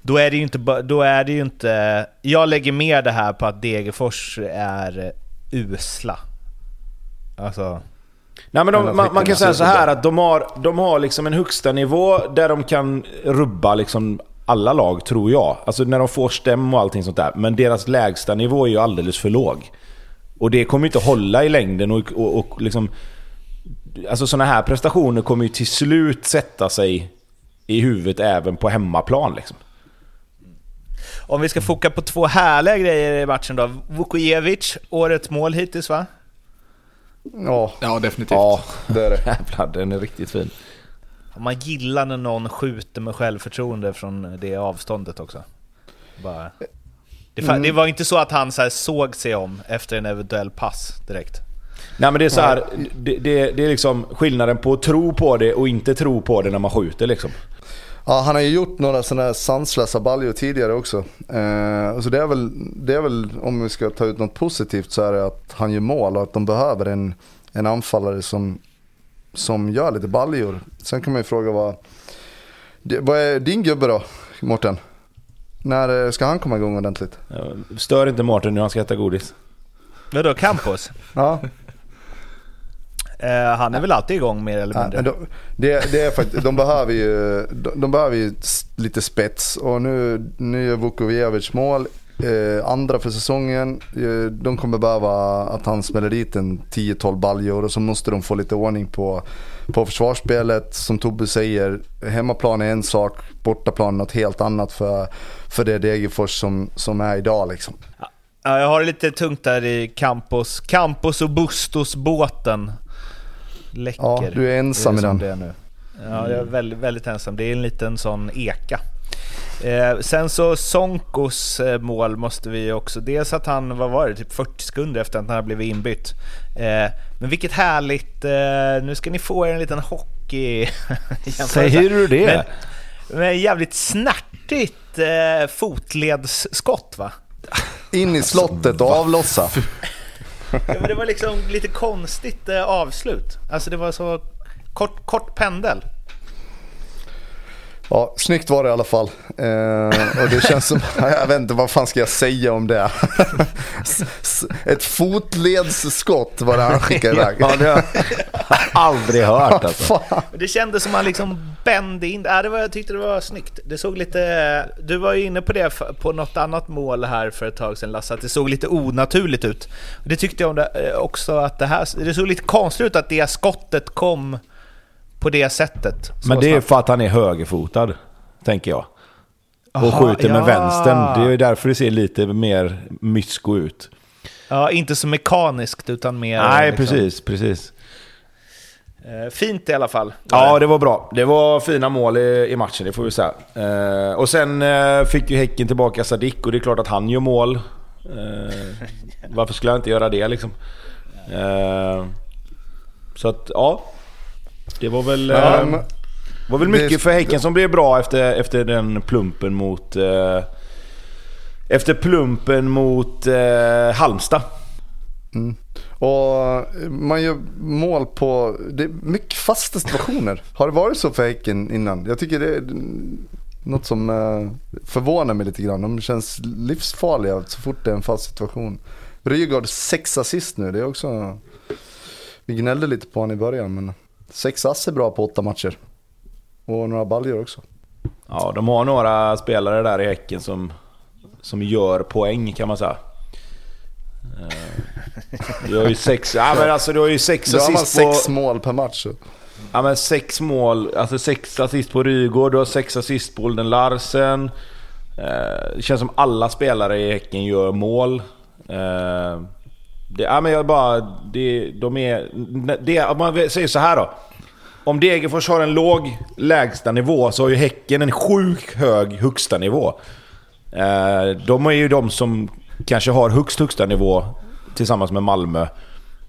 då är det ju inte, då är det ju inte... Jag lägger mer det här på att Degerfors är usla. Alltså... Nej, men de, man, man kan säga så här att de har, de har liksom en högsta nivå där de kan rubba liksom alla lag, tror jag. Alltså när de får stäm och allting sånt där. Men deras lägsta nivå är ju alldeles för låg. Och det kommer inte hålla i längden och, och, och liksom... Alltså sådana här prestationer kommer ju till slut sätta sig i huvudet även på hemmaplan liksom. Om vi ska foka på två härliga grejer i matchen då. Vukojevic, årets mål hittills va? Ja, Ja, definitivt. Ja, det är det. jävlar den är riktigt fin. Man gillar när någon skjuter med självförtroende från det avståndet också. Bara. Det, fa- det var inte så att han så här såg sig om efter en eventuell pass direkt. Nej men det är så här, det, det, det är liksom skillnaden på att tro på det och inte tro på det när man skjuter liksom. Ja, han har ju gjort några sådana här sanslösa baljor tidigare också. Eh, så det är, väl, det är väl, om vi ska ta ut något positivt så är det att han gör mål och att de behöver en, en anfallare som, som gör lite baljor. Sen kan man ju fråga vad, vad är din gubbe då, Mårten? När eh, ska han komma igång ordentligt? Stör inte Mårten nu, han ska äta godis. Vadå, Campos? Ja, han är väl alltid igång mer eller Ja, mindre? men de, det, det är faktiskt, de behöver ju, de, de behöver ju lite spets och nu, nu gör Vukovic mål. Eh, andra för säsongen. Eh, de kommer behöva att han smäller dit en 10-12 baljor och så måste de få lite ordning på, på försvarsspelet. Som Tobbe säger, hemmaplan är en sak, bortaplan något helt annat för, för det Degerfors som, som är idag liksom. Ja, jag har det lite tungt där i Campos. Campos och Bustos-båten. Läcker. Ja, du är ensam det i som den. Det är nu. Ja, jag är väldigt, väldigt ensam. Det är en liten sån eka. Eh, sen så Sonkos eh, mål måste vi också... Dels att han, vad var det, typ 40 sekunder efter att han hade blivit inbytt. Eh, men vilket härligt... Eh, nu ska ni få er en liten hockey... Säger du det? Men, men jävligt snärtigt eh, fotledsskott va? In i slottet och avlossa. Ja, men det var liksom lite konstigt eh, avslut. Alltså det var så kort, kort pendel. Ja, snyggt var det i alla fall. Eh, och det känns som, jag vet inte vad fan ska jag säga om det. Ett fotledsskott var det han skickade iväg. Ja, det har jag aldrig hört alltså. Det kändes som han liksom bände in. Ja, det var, jag tyckte det var snyggt. Det såg lite... Du var ju inne på det på något annat mål här för ett tag sedan Lasse, att det såg lite onaturligt ut. Det tyckte jag eh, också att det här... Det såg lite konstigt ut att det skottet kom på det sättet. Men det är snabbt. för att han är högerfotad, tänker jag. Och Aha, skjuter med ja. vänstern. Det är därför det ser lite mer mysko ut. Ja, inte så mekaniskt utan mer... Nej, liksom- precis, precis. Eh, fint i alla fall. Ja, det var bra. Det var fina mål i, i matchen, det får vi säga. Eh, och sen eh, fick ju Häcken tillbaka Sadik och det är klart att han gör mål. Eh, varför skulle jag inte göra det liksom? Eh, så att, ja. Det var väl... Men- var väl mycket det- för Häcken som blev bra efter, efter den plumpen mot... Eh, efter plumpen mot eh, Halmstad. Och man gör mål på... Det är mycket fasta situationer. Har det varit så för Häcken innan? Jag tycker det är något som eh, förvånar mig lite grann. De känns livsfarliga så fort det är en fast situation. Rygaard sex assist nu. Det är också... Vi gnällde lite på honom i början men sex ass är bra på åtta matcher. Och några baljor också. Ja, de har några spelare där i Häcken som, som gör poäng kan man säga. Eh, Du har ju sex, ja, men alltså, du har ju sex assist på... sex mål per match. Ja, men sex mål, alltså sex assist på Rygaard, du har sex assist på Olden Larsen. Eh, Det känns som alla spelare i Häcken gör mål. Det, ja, men jag bara... Det, de är... Det, om man säger så här då. Om Degerfors har en låg lägsta nivå så har ju Häcken en sjukt hög högsta nivå. Eh, De är ju de som kanske har högst högsta nivå tillsammans med Malmö.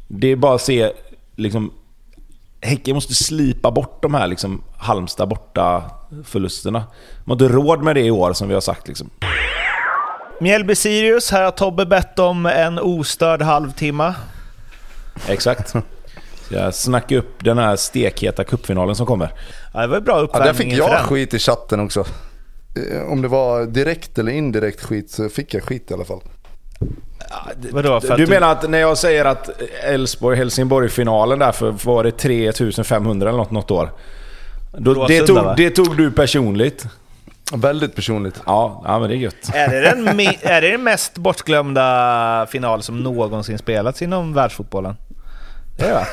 Det är bara att se liksom Häcken måste slipa bort de här liksom Halmstad borta förlusterna. De har inte råd med det i år som vi har sagt liksom. Mjällby-Sirius, här har Tobbe bett om en ostörd halvtimme. Exakt. Jag snackar upp den här stekheta cupfinalen som kommer. Ja, det var bra Ja, uppvärmning där fick jag den. skit i chatten också. Eh, Om det var direkt eller indirekt skit så fick jag skit i alla fall. Vadå, för att Du menar att när jag säger att Elfsborg-Helsingborg-finalen där för var det 3500 eller något, något år? Då, det, tog, det tog du personligt? Väldigt personligt. Ja, ja men det är gött. Är det, den, är det den mest bortglömda final som någonsin spelats inom världsfotbollen? Det är det?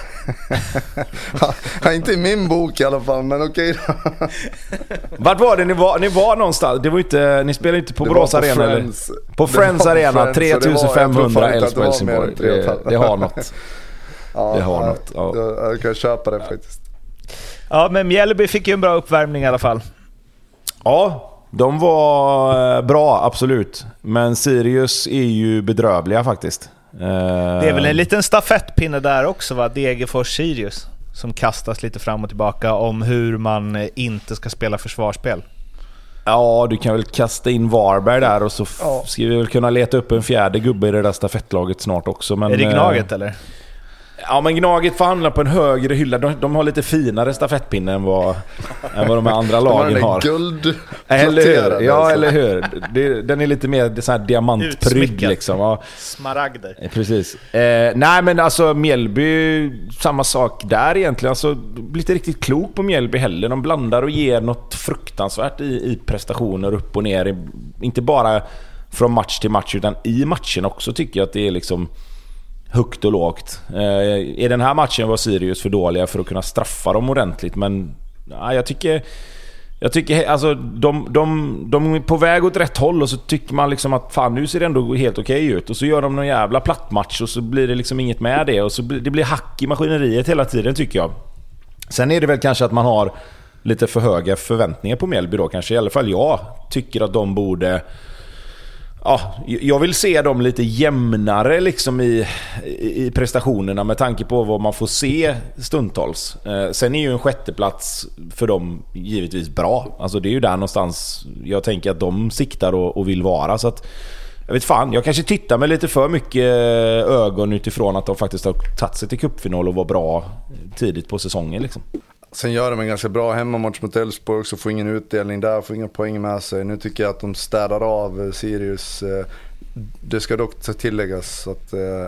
Ja, inte i min bok i alla fall, men okej då. Vart var det ni var, ni var någonstans? Det var inte, ni spelade inte på Borås Arena Friends. eller? På Friends på Arena, Friends, och det var- jag tror 3500 fan inte att det var mer än Elfsborg-Helsingborg. Det, det har något. Ja, Det har något, ja. Jag, jag kan köpa det faktiskt. Ja, men Mjällby fick ju en bra uppvärmning i alla fall. Ja, de var eh, bra, absolut. Men Sirius är ju bedrövliga faktiskt. Det är väl en liten stafettpinne där också va? Degerfors-Sirius. Som kastas lite fram och tillbaka om hur man eh, inte ska spela försvarsspel. Ja, du kan väl kasta in Varberg där och så Ja. ska vi väl kunna leta upp en fjärde gubbe i det där stafettlaget snart också. Men, är det eh, Gnaget eller? Ja, men Gnaget får hamna på en högre hylla. De, de har lite finare stafettpinne än vad, än vad de här andra De har lagen den har. där guld Eller hur? Ja, alltså. eller hur? Det, den är lite mer så här diamantprydd liksom. Ja, Smaragder. eh, precis. Eh, nej men alltså Mjällby, samma sak där egentligen. Alltså, det blir inte riktigt klok på Mjällby heller. De blandar och ger något fruktansvärt i, i prestationer upp och ner. Inte bara från match till match utan i matchen också tycker jag att det är liksom högt och lågt. Eh, I den här matchen var Sirius för dåliga för att kunna straffa dem ordentligt men ja, jag tycker... Jag tycker alltså de, de, de är på väg åt rätt håll och så tycker man liksom att fan nu ser det ändå helt okej ut. Och så gör de någon jävla plattmatch och så blir det liksom inget med det. Och så blir, det blir hack i maskineriet hela tiden tycker jag. Sen är det väl kanske att man har lite för höga förväntningar på Mjällby då kanske. I alla fall jag tycker att de borde... Ja, jag vill se dem lite jämnare liksom i, i prestationerna med tanke på vad man får se stundtals. Eh, sen är ju en sjätteplats för dem givetvis bra. Alltså det är ju där någonstans jag tänker att de siktar och, och vill vara. Så att, jag vet fan, jag kanske tittar med lite för mycket eh, ögon utifrån att de faktiskt har tagit sig till cupfinal och var bra tidigt på säsongen. Liksom. Sen gör de en ganska bra hemmamatch mot Elfsborg också, får ingen utdelning där, får inga poäng med sig. Nu tycker jag att de städar av eh, Sirius. Eh, Det ska dock tilläggas att eh,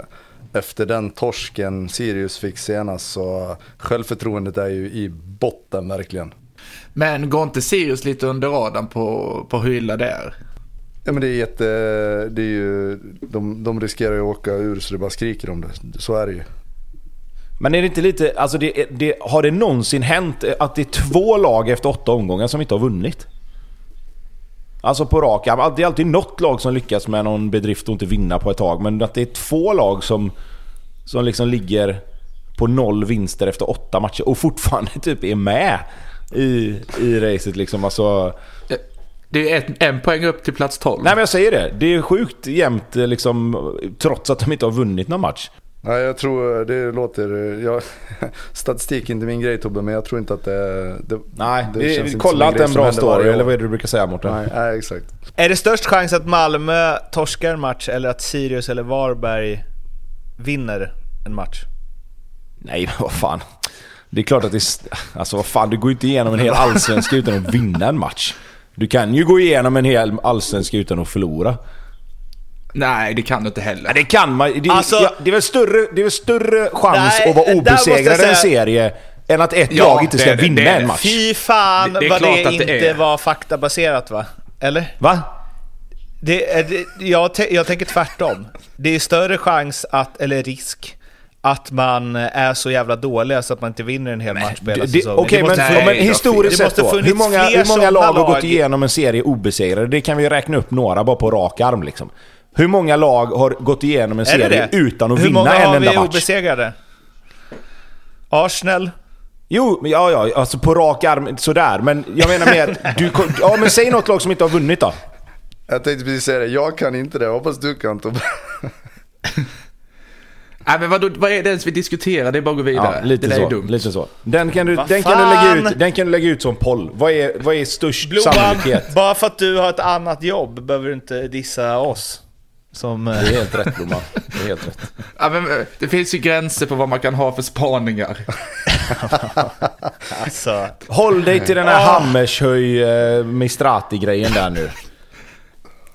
efter den torsken Sirius fick senast så självförtroendet är ju i botten verkligen. Men går inte Sirius lite under radarn på, på hur illa det är? Ja men det är jätte, det är ju, de, de riskerar ju att åka ur så det bara skriker om det. Så är det ju. Men är det inte lite, alltså det, det, har det någonsin hänt att det är två lag efter åtta omgångar som inte har vunnit? Alltså på rak arm. Det är alltid något lag som lyckas med någon bedrift och inte vinna på ett tag. Men att det är två lag som, som liksom ligger på noll vinster efter åtta matcher och fortfarande typ är med i, i racet liksom. Alltså, Det är ett, en poäng upp till plats 12. nej men jag säger det. Det är sjukt jämnt liksom, trots att de inte har vunnit någon match. Nej, jag tror det låter... Jag, statistik är inte min grej Tobbe, men jag tror inte att det... det Nej, det känns inte kolla som att det är grej en bra story, eller vad är det du brukar säga Mårten? Nej, nej, exakt. Är det störst chans att Malmö torskar en match eller att Sirius eller Varberg vinner en match? Nej, men vad fan. Det är klart att det är... Alltså vad fan, du går ju inte igenom en hel allsvenska utan att vinna en match. Du kan ju gå igenom en hel allsvenska utan att förlora. Nej, det kan du inte heller. Ja, det kan man. Det, Alltså- ja, det, är väl större, det är väl större chans Nej, att vara obesegrad i en serie än att ett Ja, lag inte ska det, vinna det är en match. Fy fan Det- vad det inte är. var faktabaserat va? Eller? Va? Det, det, jag, te, jag tänker tvärtom. Det är större chans att, eller risk, att man är så jävla dåliga så att man inte vinner en hel match på hela Det- säsongen. Okej, Det men, nej, men historiskt sett då. måste Hur många, hur många lag har lag. gått igenom en serie obesegrade? Det kan vi räkna upp några bara på rak arm liksom. Hhur många lag har gått igenom en serie det? utan att Hur vinna många en har enda vi match? obesegrade? Arsenal? Jo, ja, ja, alltså på rak arm sådär. Men jag menar mer, du, ja men säg något lag som inte har vunnit då. Jag tänkte precis säga det, jag kan inte det. Jag hoppas du kan Tobbe. Nej, men vadå, vad är det ens vi diskuterar? Det är bara att gå vidare. Ja, lite det där så. är dumt. Lite så. Den kan du, den kan du, lägga, ut, den kan du lägga ut som poll. Vad är, vad är störst Blomman, sannolikhet? bara för att du har ett annat jobb behöver du inte dissa oss. Som... eh, Det är helt rätt Blomman. Det är helt rätt. Ja, men, eh, det finns ju gränser på vad man kan ha för spaningar. Alltså, Håll dig till den här Ah. Hammershöj eh, Mistrati-grejen där nu.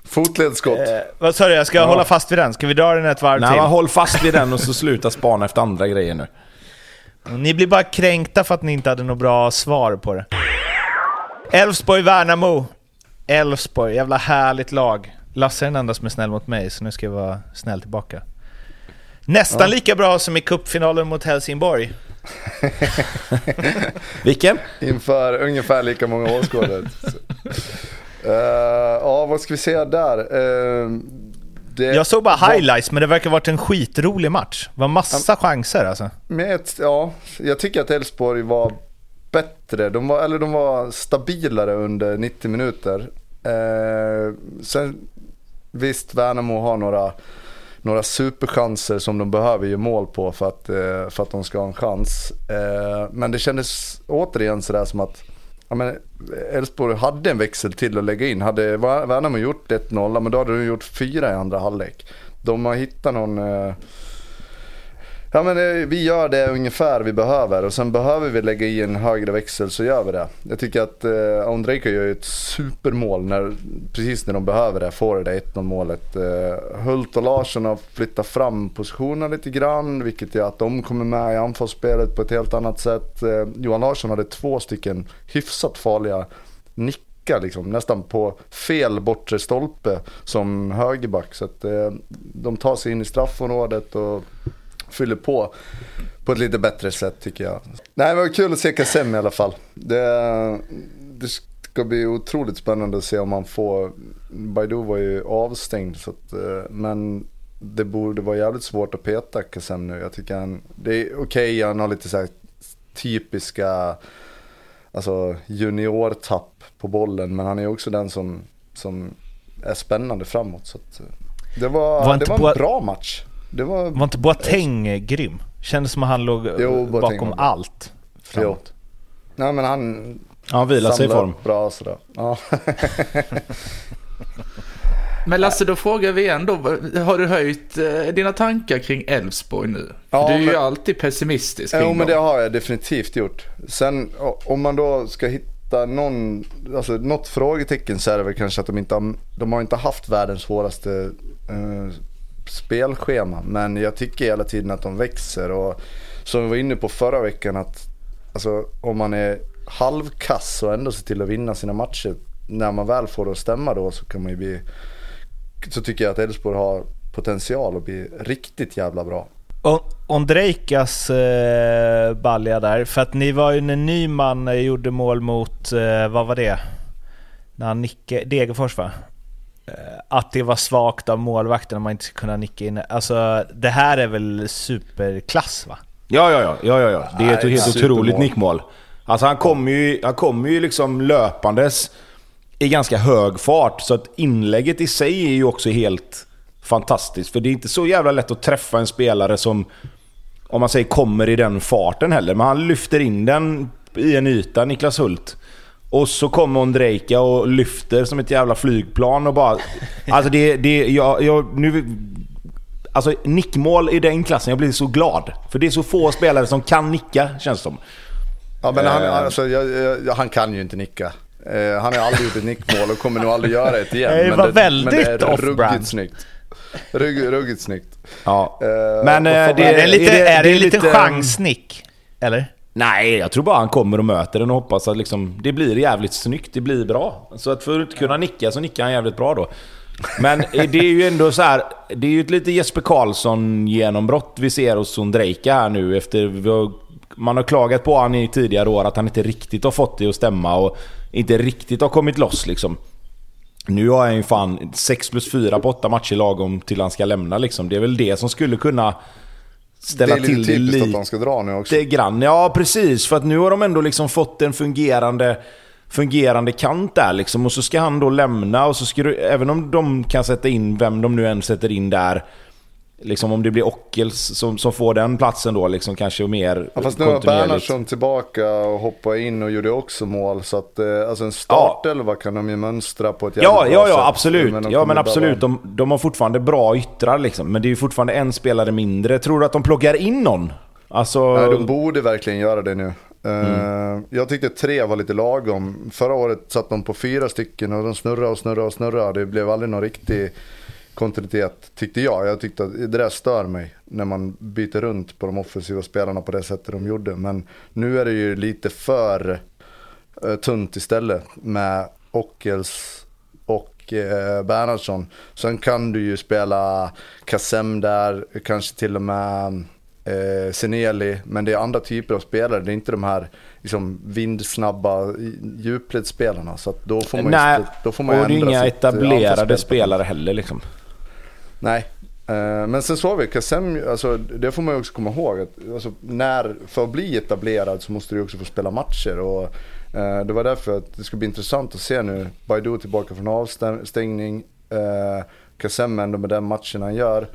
Fotledsskott. eh, vad sa du? Jag ska hålla fast vid den. Ska vi dra den ett varv Nej, till? men håll fast vid den och så sluta spana efter andra grejer nu. Ni blir bara kränkta för att ni inte hade något bra svar på det. Elfsborg-Värnamo. Elfsborg, jävla härligt lag. Lasse är den enda som är snäll mot mig, så nu ska jag vara snäll tillbaka. Nästan lika bra som i cupfinalen mot Helsingborg. Vilken? Inför ungefär lika många åskådare. uh, ja, vad ska vi säga där? Det Jag såg bara var- highlights, men det verkar ha varit en skitrolig match. Det var massa chanser alltså. Med ett, ja, jag tycker att Elfsborg var bättre. De var, eller de var stabilare under 90 minuter. Eh, sen visst, Värnamo har några, några superchanser som de behöver ju mål på för att, eh, för att de ska ha en chans. Eh, men det kändes återigen sådär som att Elfsborg hade en växel till att lägga in. Hade Värnamo gjort 1-0, men då hade de gjort fyra i andra halvlek. De har hittat någon... Eh, Ja men eh, vi gör det ungefär vi behöver och sen behöver vi lägga i en högre växel så gör vi det. Jag tycker att eh, Ondrejka gör ju ett supermål när, precis när de behöver det, får det där 1-0 målet. Eh, Hult och Larsson har flyttat fram positionerna lite grann vilket gör att de kommer med i anfallsspelet på ett helt annat sätt. Eh, Johan Larsson hade två stycken hyfsat farliga nickar liksom, nästan på fel bortre stolpe som högerback. Så att eh, de tar sig in i straffområdet och fyller på på ett lite bättre sätt tycker jag. Nej, det var kul att se Kassem i alla fall. Det, det ska bli otroligt spännande att se om man får... Baidu var ju avstängd så att, eh, men det borde vara jävligt svårt att peta Kassem nu. Jag tycker han, det är okej, han har lite så här typiska alltså juniortapp på bollen men han är också den som, som är spännande framåt. Så att, eh, det var, Var det var en bra match. Det var, Var inte Boateng grym? Kändes som att han låg Jo, Boateng bakom allt. Framåt. nej men han han vilar sig i form. bra sådär. Ja. Men Lasse, då frågar vi igen då. Har du höjt eh, dina tankar kring Elfsborg nu? Ja, För du är ju men- alltid pessimistisk kring Jo men dem. det har jag definitivt gjort. Sen om man då ska hitta någon, alltså något frågetecken så är det väl kanske att de inte har, de har inte haft världens svåraste eh, spelschema. Men jag tycker hela tiden att de växer och som vi var inne på förra veckan att alltså, om man är halvkass och ändå ser till att vinna sina matcher. När man väl får det att stämma då så kan man ju bli, så tycker jag att Elfsborg har potential att bli riktigt jävla bra. Ondrejkas eh, balja där, för att ni var ju när Nyman eh, gjorde mål mot, eh, vad var det? När han nickade, Degerfors va? Eh, att det var svagt av målvakten om man inte ska kunna nicka in. Alltså det här är väl superklass va? Ja, ja, ja. ja, ja, ja. Det är ett helt supermål. otroligt nickmål. Alltså han kommer ju, han kommer ju liksom löpandes i ganska hög fart. Så att inlägget i sig är ju också helt fantastiskt. För det är inte så jävla lätt att träffa en spelare som, om man säger kommer i den farten heller. Men han lyfter in den i en yta, Niklas Hult. Och så kommer Ondrejka och lyfter som ett jävla flygplan och bara... Alltså det... det jag, jag, nu, alltså nickmål i den klassen, jag blir så glad. För det är så få spelare som kan nicka, känns det som. Ja, men han, Eh. alltså, jag, jag, han kan ju inte nicka. Eh, han har aldrig gjort ett nickmål och kommer nog aldrig göra ett igen. Det men var men väldigt det är off-brand. ruggigt snyggt. Rugg, ruggigt snyggt. Ja. Eh, Men eh, det, Är det lite, det- är det det lite chansnick? Eller? Nej, jag tror bara han kommer och möter den och hoppas att liksom, det blir jävligt snyggt, det blir bra. Så att för att inte kunna nicka så nickar han jävligt bra då. Men eh, det är ju ändå så här, det är ju ett lite Jesper Karlsson-genombrott vi ser hos Sondrejka här nu efter... vi har- Man har klagat på honom i tidigare år att han inte riktigt har fått det att stämma och inte riktigt har kommit loss liksom. Nu har han ju fan 6 plus 4 på 8 matcher lagom till han ska lämna liksom. Det är väl det som skulle kunna ställa det är lite till det typiskt lite att de ska dra nu också. grann. Ja, precis. För att nu har de ändå liksom fått en fungerande, fungerande kant där liksom. Och så ska han då lämna och så ska du, även om de kan sätta in vem de nu än sätter in där. Liksom om det blir Ockels som, som får den platsen då liksom kanske mer Ja, fast nu har kontinuerligt. Bernhardsson tillbaka och hoppade in och gjorde också mål. Så att eh, alltså en startelva kan de ju mönstra på ett jävligt Ja, bra ja, sätt. ja, absolut. Men Ja, men absolut. De, de har fortfarande bra yttrar liksom. Men det är ju fortfarande en spelare mindre. Tror du att de plockar in någon? Alltså... Nej, de borde verkligen göra det nu. Eh, Mm. Jag tyckte tre var lite lagom. Förra året satt de på fyra stycken och de snurrade och snurrade och snurrade. Det blev aldrig någon riktig kontinuitet tyckte jag. Jag tyckte att det där stör mig när man byter runt på de offensiva spelarna på det sättet de gjorde. Men nu är det ju lite för eh, tunt istället med Ockels och eh, Bernhardsson. Sen kan du ju spela Kassem där, kanske till och med eh, Seneli. Men det är andra typer av spelare. Det är inte de här liksom, vindsnabba djupledsspelarna. Så då får man ju, Nej, då får man ju och det är inga etablerade spelare heller liksom. Nej. Eh, men sen såg vi Kassem, alltså, det får man ju också komma ihåg. Att, alltså, när, för att bli etablerad så måste du ju också få spela matcher. Och, eh, det var därför att det ska bli intressant att se nu. Baidu tillbaka från avstängning. Eh, Kassem ändå med den matchen han gör.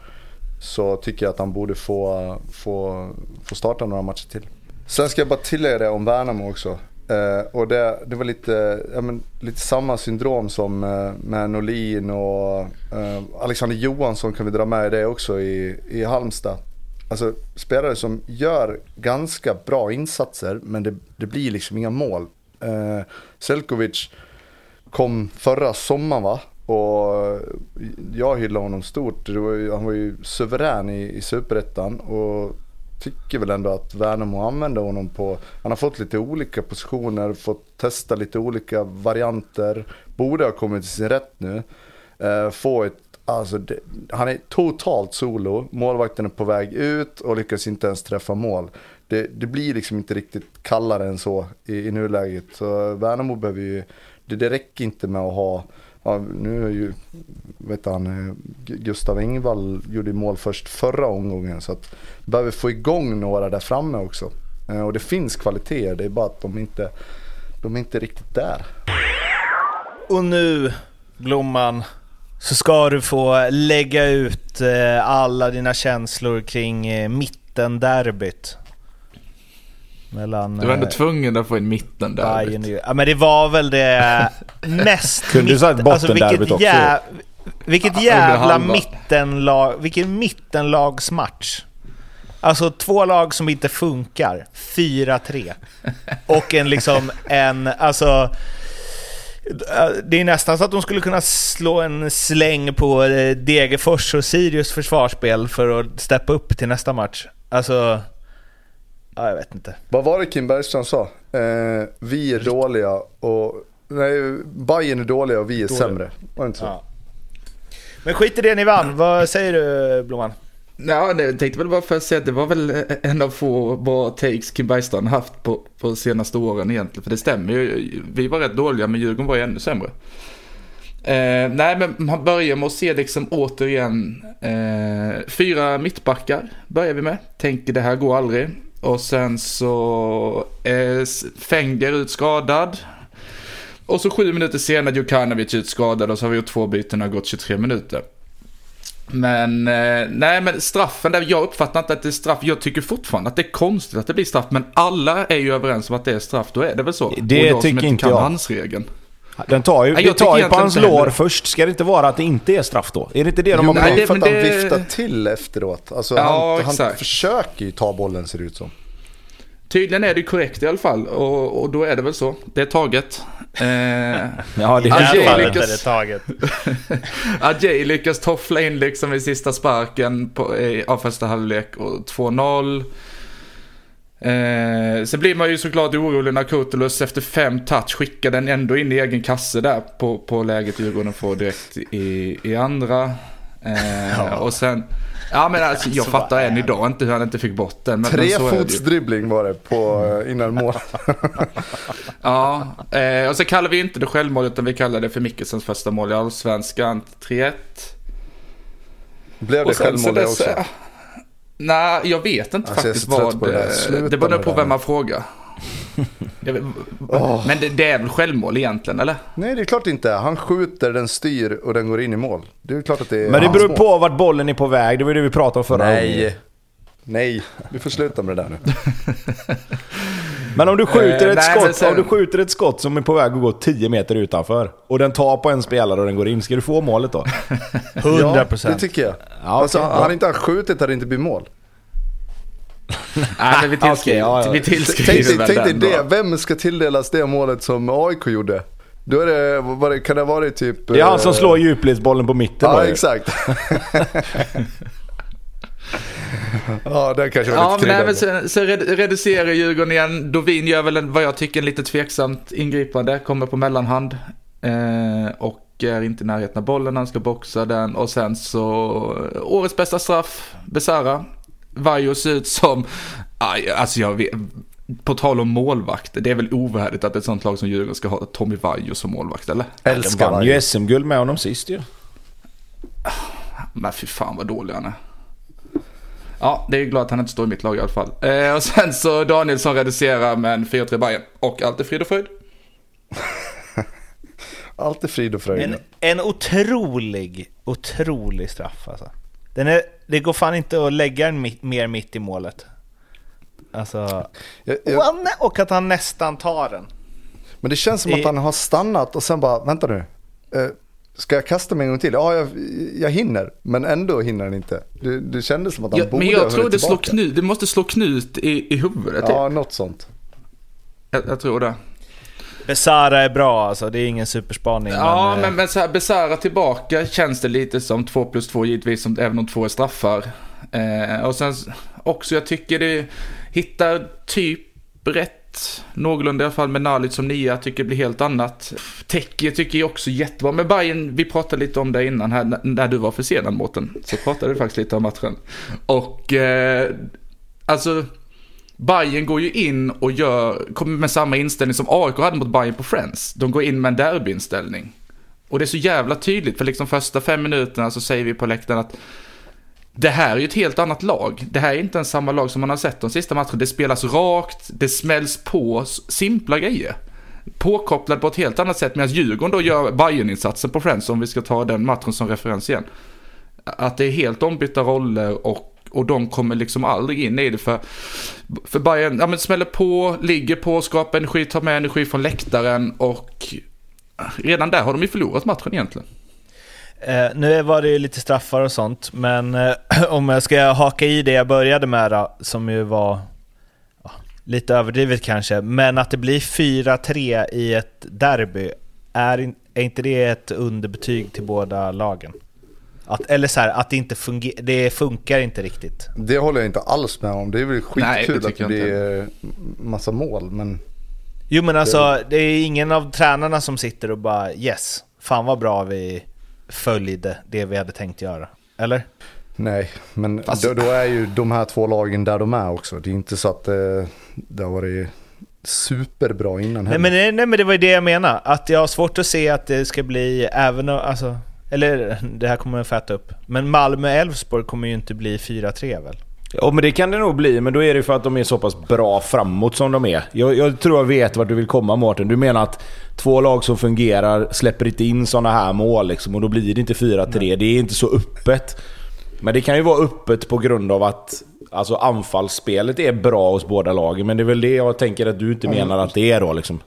Så tycker jag att han borde få, få, få starta några matcher till. Sen ska jag bara tillägga det om Värnamo också. Eh, och det, det var lite, ja, men, lite samma syndrom som eh, med Norlin och eh, Alexander Johansson kan vi dra med i det också i, i Halmstad. Alltså spelare som gör ganska bra insatser men det, det blir liksom inga mål. Eh, Selkovic kom förra sommaren va? Och jag hyllade honom stort. Det var ju, han var ju suverän i, i superettan. Och tycker väl ändå att Värnamo använder honom på... Han har fått lite olika positioner, fått testa lite olika varianter. Borde ha kommit till sin rätt nu. Eh, få ett... Alltså det, han är totalt solo. Målvakten är på väg ut och lyckas inte ens träffa mål. Det, det blir liksom inte riktigt kallare än så i, i nuläget. Så Värnamo behöver ju... Det, det räcker inte med att ha... Ja, nu är ju, vet han, eh, Gustav Engvall gjorde ju mål först förra omgången. Så att behöver få igång några där framme också. Eh, och det finns kvaliteter, det är bara att de inte, de är inte riktigt där. Och nu, Blomman, så ska du få lägga ut eh, alla dina känslor kring mitten mittenderbyt. Mellan Du var ändå eh, tvungen att få in mitten där. Bayern. Ja men det var väl det mest... Kunde du sagt bottenderbyt vilket också? jä- Vilket jävla mittenlag... Vilken mittenlagsmatch. Alltså två lag som inte funkar. 4-3. Och en liksom en... Alltså... Det är nästan så att de skulle kunna slå en släng på eh, Degerfors och Sirius försvarsspel för att steppa upp till nästa match. Alltså... Ja, jag vet inte. Vad var det Kim Bergstrand sa? Eh, vi är dåliga och... Nej, Bayern är dåliga och vi är Dåliga. sämre. Var det inte så? Ja. Men skit i det ni vann. Vad säger du Blomman? Ja, nej, jag tänkte väl bara för att säga att det var väl en av få bra takes Kim Bergstrand haft på, på senaste åren egentligen. För det stämmer ju. Vi var rätt dåliga men Djurgården var ju ännu sämre. Eh, nej men man börjar med att se liksom återigen eh, fyra mittbackar börjar vi med. Tänker det här går aldrig. Och sen så är Fenger ut skadad. Och så sju minuter senare Djukanovic ut skadad och så har vi gjort två byten och gått 23 minuter. Men, eh, nej men straffen där, jag uppfattar inte att det är straff. Jag tycker fortfarande att det är konstigt att det blir straff. Men alla är ju överens om att det är straff, då är det väl så. Det och jag tycker som inte kan jag. handsregeln. Den tar ju, Nej, det jag tar ju på hans lår heller. först. Ska det inte vara att det inte är straff då? Är det inte det de Jo, har Nej, det är det- för att men han det- viftar till efteråt. Alltså, Ja, han, han försöker ju ta bollen ser det ut som. Tydligen är det korrekt i alla fall och, och då är det väl så. Det är taget. Eh, Ja, det det Ajay är fallet lyckas- är det taget. Ajay lyckas toffla in liksom i sista sparken på, i, av första halvlek och 2-0. Eh, sen blir man ju såklart orolig när Kurtulus efter fem touch skickar den ändå in i egen kasse där på, på läget Djurgården får direkt i, i andra. Eh, Och sen, ja men alltså jag fattar än idag inte hur han inte fick bort den. Men, men så är det ju. Trefotsdribbling var det på, eh, innan mål. Ja, eh, och så kallar vi inte det självmål utan vi kallar det för Mikkelsens första mål i Allsvenskan. 3-1. Blev det självmål det också? Nej, jag vet inte Alltså, faktiskt vad... på det eh, Det beror på det vem man frågar. Jag vet-. Men det, det är väl självmål egentligen, eller? Nej, det är klart inte. Han skjuter, den styr och den går in i mål. Det är klart att det är Men det beror mål. på vart bollen är på väg. Det var det vi pratade om förra gången. Nej. Nej, vi får sluta med det där nu. Men om du skjuter Eh, ett nej, skott, sen- om du skjuter ett skott som är på väg att gå 10 meter utanför och den tar på en spelare och den går in, ska du få målet då? 100 Ja, det procent. tycker jag. Ja, alltså, hade inte han skjutit hade det inte blivit mål. Nej, men vi tillskriver, Okej, ja, ja. Vi Tänk tillskriver tänk dig det, vem ska tilldelas det målet som AIK gjorde? Då är det, vad det, kan det ha varit typ... Det är han som eh, slår djupledsbollen på mitten då Ja, exakt. ja, det kanske var Ja, lite nej, men sen, sen red- reducerar Djurgården igen. Dovin gör väl en, vad jag tycker, en lite tveksamt ingripande. Kommer på mellanhand. Eh, och är inte i närheten av bollen, han ska boxa den. Och sen så, årets bästa straff, Besara. Vaiho ser ut som, aj, alltså jag vet, på tal om målvakt, det är väl ovärdigt att ett sånt lag som Djurgården ska ha Tommy Vaiho som målvakt, eller? De Älskar vann ju. SM-guld med honom sist ju. Men fy fan vad dålig han är. Ja, det är glad att han inte står i mitt lag i alla fall. Eh, och sen så Danielsson reducerar med en 4-3 Bayern Och allt är frid och fröjd. Allt är frid och fröjd. En, en otrolig, otrolig straff alltså. Den är, det går fan inte att lägga den mitt, mer mitt i målet. Alltså, Jag, och, jag, han, och att han nästan tar den. men det känns som att han har stannat och sen bara, vänta nu. Eh, ska jag kasta mig en gång till? Ja, jag, jag hinner. Men ändå hinner han inte. Det, det kändes som att han Ja, borde men ha jag tror det slår knut, det måste slå knut i, i huvudet. Ja, något sånt. Jag, jag tror det. Besara är bra alltså, det är ingen superspaning. Ja, eh, men, men så här, Besara tillbaka känns det lite som 2 plus 2 givetvis, som, även om två är straffar. Eh, och sen också, jag tycker det hittar typ rätt, någorlunda i alla fall med Nalic som nia, tycker det blir helt annat. Teki tycker jag också jättebra, men Bayern vi pratade lite om det innan här, när du var försenad Mårten, så pratade vi faktiskt lite om matchen. Och eh, alltså, Bayern går ju in och gör, kommer med samma inställning som AIK hade mot Bayern på Friends. De går in med en derbyinställning. Och det är så jävla tydligt, för liksom första fem minuterna så säger vi på läktaren att det här är ju ett helt annat lag. Det här är inte ens samma lag som man har sett de sista matcherna. Det spelas rakt, det smälls på, simpla grejer. Påkopplad på ett helt annat sätt, medan Djurgården då gör Bayern-insatsen på Friends, om vi ska ta den matchen som referens igen. Att det är helt ombytta roller och, och de kommer liksom aldrig in i det för, för Bayern, ja men smäller på, ligger på, skapar energi, tar med energi från läktaren och redan där har de ju förlorat matchen egentligen. Eh, nu var det ju lite straffar och sånt, men eh, om jag ska haka i det jag började med då, som ju var ja, lite överdrivet kanske, men att det blir 4-3 i ett derby, är, in, är inte det ett underbetyg till båda lagen? Att, eller så här, att det inte funger, det funkar inte riktigt. Det håller jag inte alls med om. Det är väl Nej, det skitkul att tycker det blir massa mål. Men Jo men alltså, det är ingen av tränarna som sitter och bara yes, fan vad bra vi följde det vi hade tänkt göra. Eller? nej, men Fast- då, då är ju de här två lagen där de är också. Det är inte så att eh, det har varit superbra innan Nej heller. men, nej, nej men det var ju det jag menade, att jag har svårt att se att det ska bli även om- alltså, eller det här kommer jag få äta upp. Men Malmö-Elfsborg kommer ju inte bli 4-3 väl? Ja men det kan det nog bli, men då är det för att de är så pass bra framåt som de är. Jag, jag tror jag vet vart du vill komma Mårten. Du menar att två lag som fungerar släpper inte in sådana här mål liksom, och då blir det inte 4-3. Det är inte så öppet. Men det kan ju vara öppet på grund av att alltså, anfallsspelet är bra hos båda lagen. Men det är väl det jag tänker att du inte menar att det är då liksom.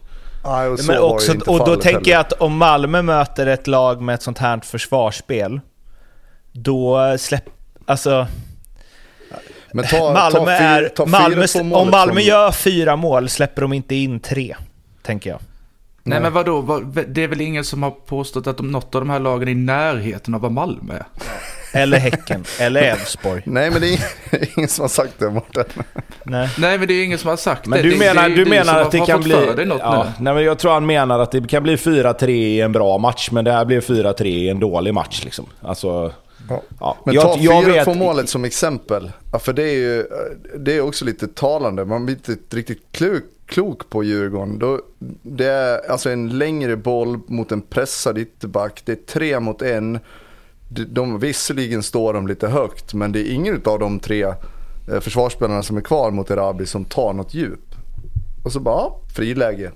Nej, och Men också, och då tänker heller. jag att om Malmö möter ett lag med ett sånt här försvarsspel, då släpp... Alltså... Men ta, Malmö ta fyra, är... ta Malmö, om Malmö gör fyra mål släpper de inte in tre, tänker jag. Nej men vadå, vad, det är väl ingen som har påstått att de, något av de här lagen är i närheten av vad Malmö är? Eller Häcken, eller Elfsborg. Nej men det är ingen, som har sagt det Mårten. Nej. Nej men det är ingen som har sagt Men det. du det, menar, det du som menar att det kan bli... ja, nej, men jag tror han menar att det kan bli 4-3 i en bra match, men det här blir 4-3 i en dålig match. Liksom. Alltså, Ja. ja. Men ta jag fyra vet- på målet som exempel. Ja, för det är ju det är också lite talande. Man blir inte riktigt klok, klok på Djurgården. Då, det är alltså en längre boll mot en pressad ytterback. Det är tre mot en. De, de, visserligen står de lite högt, men det är ingen av de tre eh, försvarsspelarna som är kvar mot Erabi som tar något djup. Och så bara, ja, friläge.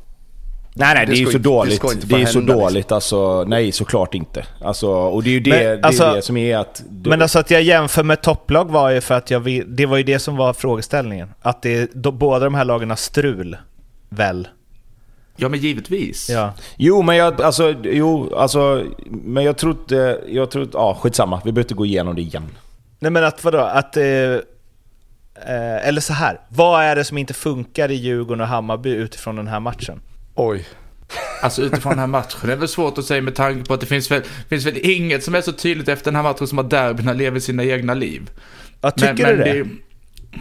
Nej, nej, det, Det är ju så inte- det dåligt. Det, få är så hända, liksom. dåligt alltså. Nej, såklart inte. Alltså, och det är ju det, Men, det, är alltså- det som är att... Du, Men alltså att jag jämför med topplag var ju för att jag det var ju det som var frågeställningen. Att det, då, båda de här lagen har strul, väl? Ja men givetvis. Ja. Jo, men jag, alltså, jo, alltså, men jag tror inte... Jag tror. Ja, skitsamma. Vi behöver inte gå igenom det igen. Nej men att vadå? Att... Eh, eh, eller så här. Vad är det som inte funkar i Djurgården och Hammarby utifrån den här matchen? Oj. Alltså utifrån den här matchen, det är väl svårt att säga med tanke på att det finns väl, finns väl inget som är så tydligt efter den här matchen som att derbyna lever sina egna liv. Jag tycker men, du det? det?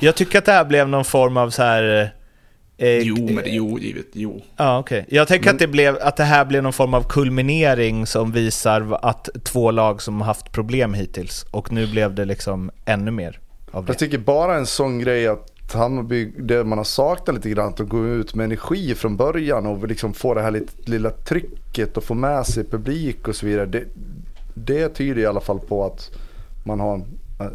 Jag tycker att det här blev någon form av så här... Eh, Jo, men det, jo, givet, jo. Ja, okej. Jag tänker att, det blev, att det här blev någon form av kulminering som visar att två lag som har haft problem hittills och nu blev det liksom ännu mer av det. Jag tycker bara en sån grej att Hammarby, det man har saknat lite grann, att gå ut med energi från början och liksom få det här lite, lilla trycket och få med sig publik och så vidare. Det, det tyder i alla fall på att man har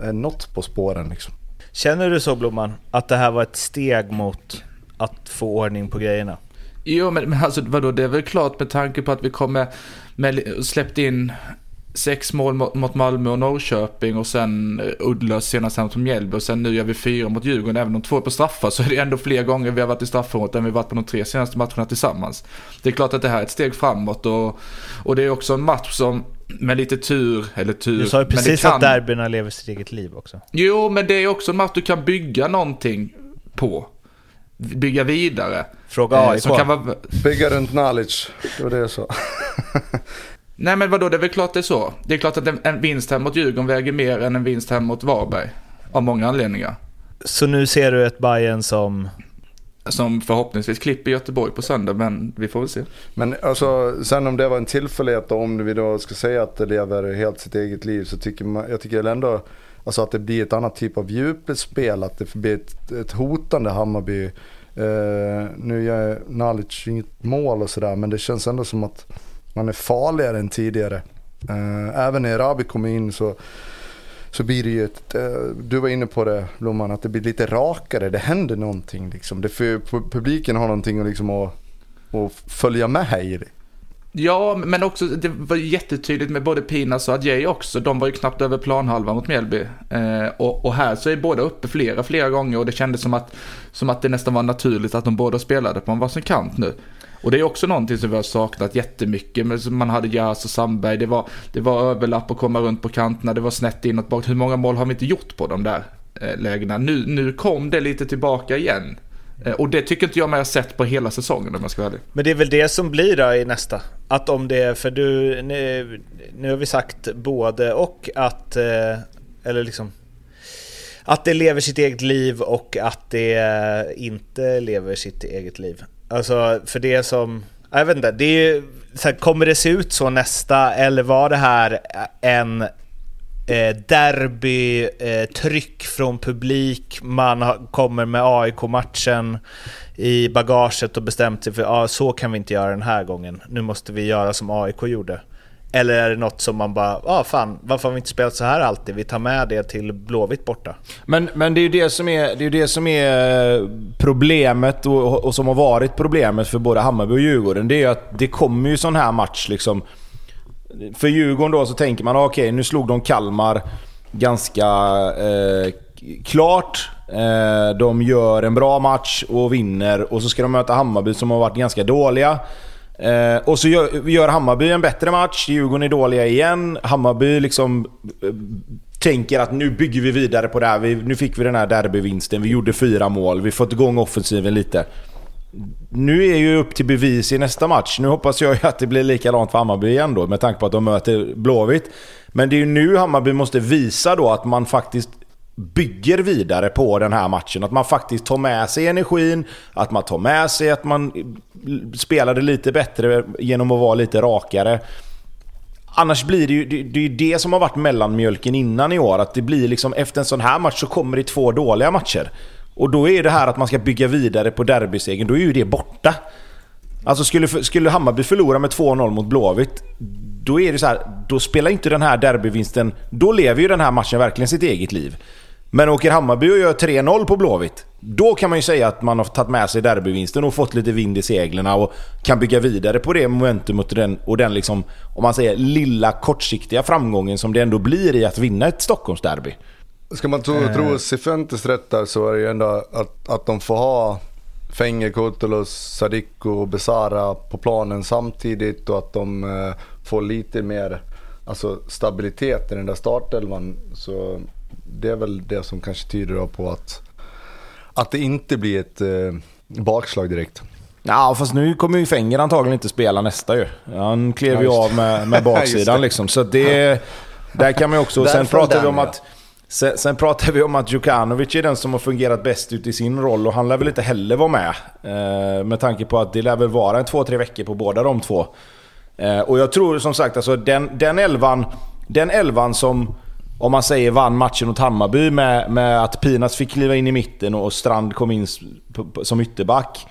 är något på spåren liksom. Känner du så Blomman, att det här var ett steg mot att få ordning på grejerna? Jo, men, men alltså vadå, det är väl klart med tanke på att vi kommer med, släppt in sex mål mot, Malmö och Norrköping och sen eh, uddlöst senast mot Mjällby och sen nu gör vi fyra mot Djurgården. Även om två är på straffar så är det ändå fler gånger vi har varit i straffområdet än vi varit på de tre senaste matcherna tillsammans. Det är klart att det här är ett steg framåt och, och det är också en match som med lite tur, eller tur. Du sa ju precis kan- att derbyna lever sitt eget liv också. Jo, men det är också en match du kan bygga någonting på. Bygga vidare. Fråga Eh, AIK. vara, Bygga runt knowledge, det var det jag sa. Nej men vadå, det är väl klart det är så. Det är klart att en, en vinst här mot Djurgården väger mer än en vinst här mot Varberg. Av många anledningar. Så nu ser du ett Bayern som... Som förhoppningsvis klipper Göteborg på söndag, men vi får väl se. Men alltså, sen om det var en tillfällighet och om vi då ska säga att det lever helt sitt eget liv så tycker man, jag tycker ändå alltså att det blir ett annat typ av djupspel, att det blir ett, ett hotande Hammarby. Eh, nu gör Nalic inget mål och sådär men det känns ändå som att man är farligare än tidigare. Eh, även när Rabi kommer in så så blir det ju ett, eh, du var inne på det Blomman, att det blir lite rakare, det händer någonting liksom. Det för, publiken har någonting att, liksom, att, att följa med i. det. Ja, men också det var jättetydligt med både Pinas och Adjei också. De var ju knappt över planhalvan mot Mjällby. Eh, och, och här så är båda uppe flera, flera gånger och det kändes som att, som att det nästan var naturligt att de båda spelade på en varsin kant nu. Och det är också någonting som vi har saknat jättemycket. Men Man hade Jas och Sandberg, det var, det var överlapp och komma runt på kanterna, det var snett inåt bak. Hur många mål har vi inte gjort på de där eh, lägena? Nu, nu kom det lite tillbaka igen. Eh, och det tycker inte jag mig ha sett på hela säsongen om jag ska vara ärlig. Men det är väl det som blir då i nästa? Att om det är, för du, nu, nu har vi sagt både och att, eh, eller liksom att det lever sitt eget liv och att det inte lever sitt eget liv. Alltså för det som, jag vet inte, det är ju, så här, kommer det se ut så nästa eller var det här en eh, derbytryck eh, från publik, man har, kommer med AIK-matchen i bagaget och bestämt sig för ja, så kan vi inte göra den här gången. Nu måste vi göra som AIK gjorde. Eller är det något som man bara, ja ah, fan, varför har vi inte spelat så här alltid? Vi tar med det till Blåvitt borta. Men, men det är ju det som är, det är, det som är eh, problemet och, och som har varit problemet för både Hammarby och Djurgården. Det är ju att det kommer ju sån här match liksom. För Djurgården då så tänker man ah, okej okay, nu slog de Kalmar ganska eh, klart. Eh, de gör en bra match och vinner och så ska de möta Hammarby som har varit ganska dåliga. Eh, och så gör, gör, Hammarby en bättre match, Djurgården är dåliga igen. Hammarby liksom eh, tänker att nu bygger vi vidare på det här. Vi, nu fick vi den här derbyvinsten, vi gjorde fyra mål, vi fått igång offensiven lite. Nu är ju upp till bevis i nästa match. Nu hoppas jag ju att det blir likadant för Hammarby igen då, med tanke på att de möter Blåvitt. Men det är ju nu Hammarby måste visa då att man faktiskt bygger vidare på den här matchen. Att man faktiskt tar med sig energin, att man tar med sig att man spelade lite bättre genom att vara lite rakare. Annars blir det ju det, det, är det som har varit mellanmjölken innan i år. Att det blir liksom efter en sån här match så kommer det två dåliga matcher. Och då är det här att man ska bygga vidare på derbysegern, då är ju det borta. Alltså skulle, skulle Hammarby förlora med 2-0 mot Blåvitt, då är det så här, då spelar inte den här derbyvinsten... Då lever ju den här matchen verkligen sitt eget liv. Men åker Hammarby och gör 3-0 på Blåvitt, då kan man ju säga att man har tagit med sig derbyvinsten och fått lite vind i seglerna och kan bygga vidare på det momentumet och den, och den liksom, om man säger lilla kortsiktiga framgången som det ändå blir i att vinna ett Stockholmsderby. Ska man tro, tro eh. Cifuentes rätt där så är det ju ändå att, att de får ha Fenge, Kurtulus, Sadiko och Besara på planen samtidigt och att de eh, får lite mer alltså, stabilitet i den där startelvan. Så det är väl det som kanske tyder på att, att det inte blir ett eh, bakslag direkt. Ja, fast nu kommer ju Fenger antagligen inte spela nästa ju. Han klev ju av med, med baksidan liksom. Så det, där kan man ju också... sen pratar vi om att... Sen, sen pratar vi om att Djukanovic är den som har fungerat bäst ut i sin roll och han lär väl inte heller vara med. Eh, med tanke på att det lär väl vara en två, tre veckor på båda de två. Eh, och jag tror som sagt alltså den, den elvan, den elvan som om man säger vann matchen mot Hammarby med, med att Pinas fick kliva in i mitten och Strand kom in som ytterback.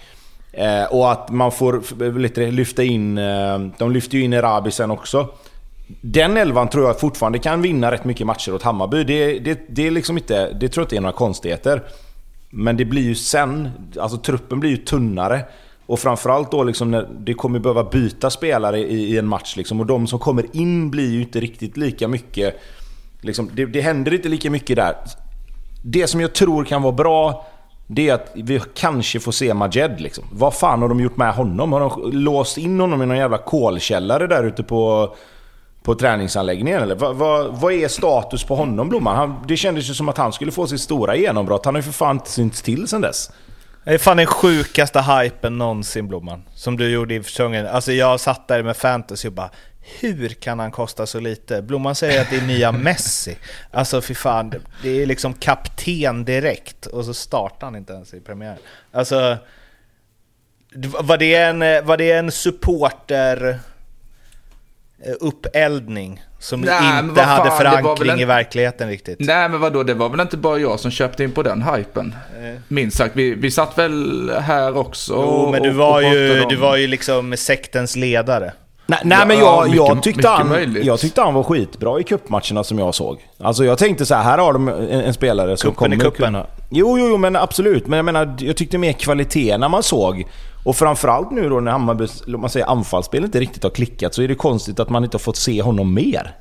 Eh, och att man får lite lyfta in... Eh, de lyfter ju in Erabi sen också. Den elvan tror jag fortfarande kan vinna rätt mycket matcher åt Hammarby. Det, det, det, är liksom inte, det tror jag inte är några konstigheter. Men det blir ju sen... Alltså truppen blir ju tunnare. Och framförallt då liksom när det kommer behöva byta spelare i, i en match. Liksom, och de som kommer in blir ju inte riktigt lika mycket Liksom, det, det händer inte lika mycket där. Det som jag tror kan vara bra, det är att vi kanske får se Majed. Liksom. Vad fan har de gjort med honom? Har de låst in honom i någon jävla kolkällare där ute på, på träningsanläggningen? Eller? Vad, vad, vad är status på honom, Blomman? Han, det kändes ju som att han skulle få sitt stora genombrott. Han har ju för fan inte synts till sen dess. Det är fan den sjukaste hypen någonsin Blomman. Som du gjorde i säsongen. Alltså jag satt där med fantasy och bara hur kan han kosta så lite? Blomman säger att det är nya Messi. Alltså fy fan, det är liksom kapten direkt och så startar han inte ens i premiären. Alltså, var det en, var det en supporter eh, uppeldning som Nej, inte hade förankring en... i verkligheten riktigt. Nej men vadå, det var väl inte bara jag som köpte in på den hypen. Eh. Minst sagt, vi, vi satt väl här också Jo, men du var, och ju, du var ju liksom sektens ledare. Nej, nej men jag, mycket, jag, tyckte han, jag tyckte han var skitbra i kuppmatcherna som jag såg. Alltså jag tänkte så här, här har de en, en spelare som Kuppen kommer kunna... Jo, jo, jo, men absolut. Men jag menar, jag tyckte mer kvalitet när man såg. Och framförallt nu då när Hammarbys man säger, anfallsspel inte riktigt har klickat så är det konstigt att man inte har fått se honom mer.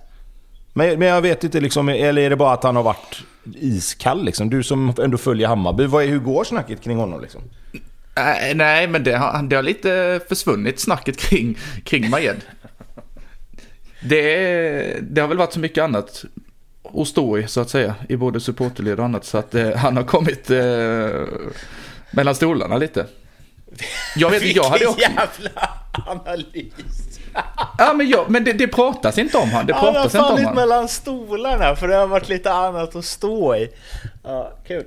Men, men jag vet inte, liksom, eller är det bara att han har varit iskall? Liksom? Du som ändå följer Hammarby, vad är, hur går snacket kring honom? Liksom? Äh, nej, men det har, det har lite försvunnit snacket kring, kring Majed. Det, det har väl varit så mycket annat att stå i, så att säga, i både supporterled och annat, så att eh, han har kommit eh, mellan stolarna lite. Jag vet inte, jag hade också... jävla analys! ja, men, jag, men det, det pratas inte om han. Det pratas. Han har fallit mellan stolarna, för det har varit lite annat att stå i. Ja, kul.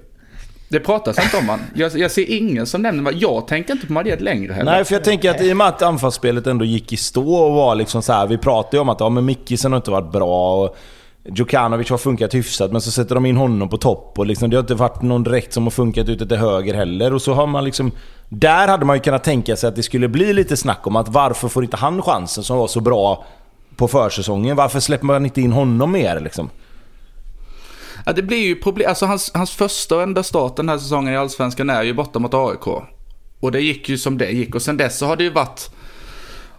Det pratas inte om han. Jag, jag ser ingen som nämner Jag tänker inte på Madrid längre heller. Nej, för jag tänker att i och med att anfallsspelet ändå gick i stå och var liksom så här, Vi pratade ju om att ja, men Mickisen har inte varit bra. Och Djukanovic har funkat hyfsat, men så sätter de in honom på topp. Och liksom, det har inte varit någon direkt som har funkat ute till höger heller. Och så har man liksom... Där hade man ju kunnat tänka sig att det skulle bli lite snack om att varför får inte han chansen som var så bra på försäsongen. Varför släpper man inte in honom mer liksom? Ja, det blir ju problem. Alltså hans, hans första och enda start den här säsongen i Allsvenskan är ju borta mot AIK. Och det gick ju som det gick. Och sen dess så har det ju varit,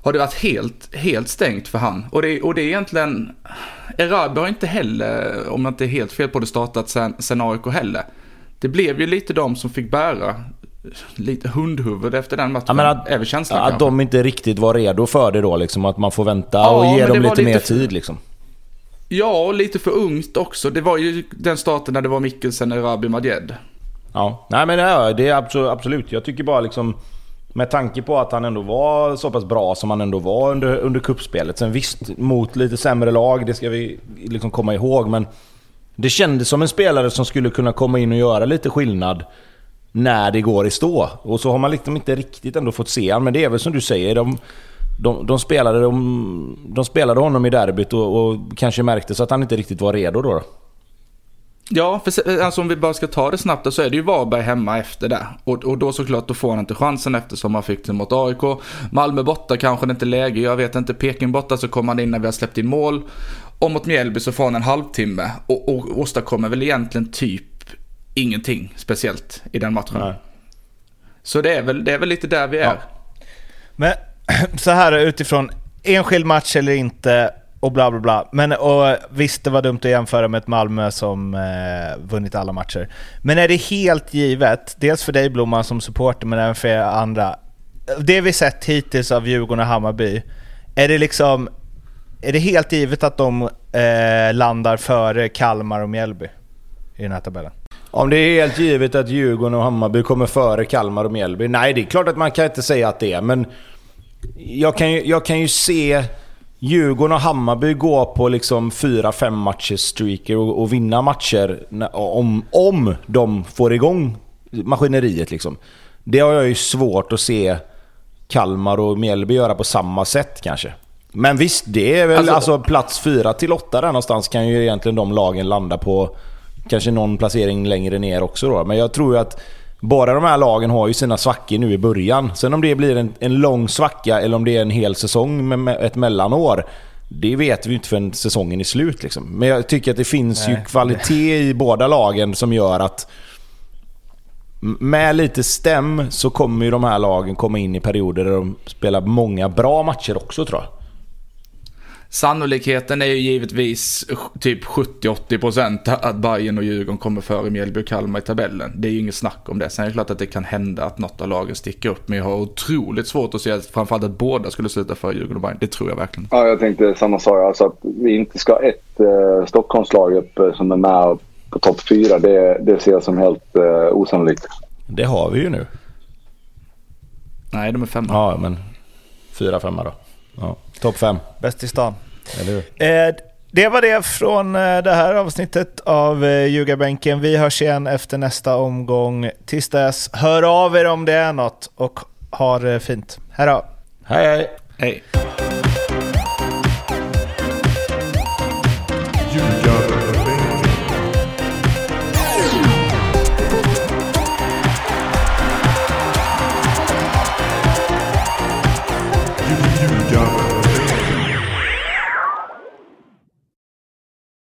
har det varit helt, helt stängt för han. Och det, och det är egentligen, Erabi har inte heller, om jag inte är helt fel på det, startat sen, sen AIK heller. Det blev ju lite de som fick bära lite hundhuvud efter den matchen. Ja, men att, är väl känslan att de inte riktigt var redo för det då liksom. Att man får vänta Ja, och ge dem var lite, mer lite- tid liksom. Ja, och lite för ungt också. Det var ju den starten när det var Mikkelsen, Erabi, Madjed. Ja, nej men ja, det är absolut, absolut. Jag tycker bara liksom... Med tanke på att han ändå var så pass bra som han ändå var under, under kuppspelet. Sen visst, mot lite sämre lag, det ska vi liksom komma ihåg. Men det kändes som en spelare som skulle kunna komma in och göra lite skillnad när det går i stå. Och så har man liksom inte riktigt ändå fått se han. Men det är väl som du säger, de, de, de, spelade, de, de spelade honom i derbyt och, och kanske märkte så att han inte riktigt var redo då. då. Ja, för alltså om vi bara ska ta det snabbt så är det ju Varberg hemma efter det. Och, och då såklart, då får han inte chansen eftersom han fick den mot AIK. Malmö borta kanske det inte är läge, jag vet inte. Peking borta så kommer han in när vi har släppt in mål. Och mot Mjällby så får han en halvtimme och, och åstadkommer väl egentligen typ ingenting speciellt i den matchen. Nej. Så det är, väl, det är väl lite där vi är. Men så här utifrån enskild match eller inte och bla bla bla. Men och, visst, det var dumt att jämföra med ett Malmö som eh, vunnit alla matcher. Men är det helt givet, dels för dig Blomman som supporter men även för er andra. Det vi sett hittills av Djurgården och Hammarby, är det liksom är det helt givet att de eh, landar före Kalmar och Mjällby i den här tabellen? Om det är helt givet att Djurgården och Hammarby kommer före Kalmar och Mjällby? Nej, det är klart att man kan inte säga att det är, men jag kan ju, jag kan ju se Djurgården och Hammarby gå på liksom 4-5 matchers streaker och, och vinna matcher om, om de får igång maskineriet. Liksom. Det har jag ju svårt att se Kalmar och Mjällby göra på samma sätt kanske. Men visst, det är väl Alltså- alltså, plats 4 till 8 där någonstans kan ju egentligen de lagen landa på. Kanske någon placering längre ner också då. Men jag tror ju att båda de här lagen har ju sina svackor nu i början. Sen om det blir en, en lång svacka eller om det är en hel säsong med, med ett mellanår. Det vet vi ju inte förrän säsongen är slut liksom. Men jag tycker att det finns ju Nej. kvalitet i båda lagen som gör att med lite stäm så kommer ju de här lagen komma in i perioder där de spelar många bra matcher också tror jag. Sannolikheten är ju givetvis typ 70-80% att Bayern och Djurgården kommer före Mjällby och Kalmar i tabellen. Det är ju inget snack om det. Sen är det klart att det kan hända att något av lagen sticker upp. Men jag har otroligt svårt att se att framförallt att båda skulle sluta före Djurgården och Bayern. Det tror jag verkligen. Ja, jag tänkte samma sak. Alltså att vi inte ska ha ett eh, Stockholmslag upp eh, som är med på topp fyra. Det, det ser jag som helt eh, osannolikt. Det har vi ju nu. Nej, de är femma. Ja, men fyra, femma då. Ja. Topp fem, Bäst i stan. eller hur? Eh, det var det från eh, det här avsnittet av eh, Ljugarbänken. Vi hörs igen efter nästa omgång. Tills dess, hör av er om det är något och ha det fint. Hej då! Hej hej! Hej.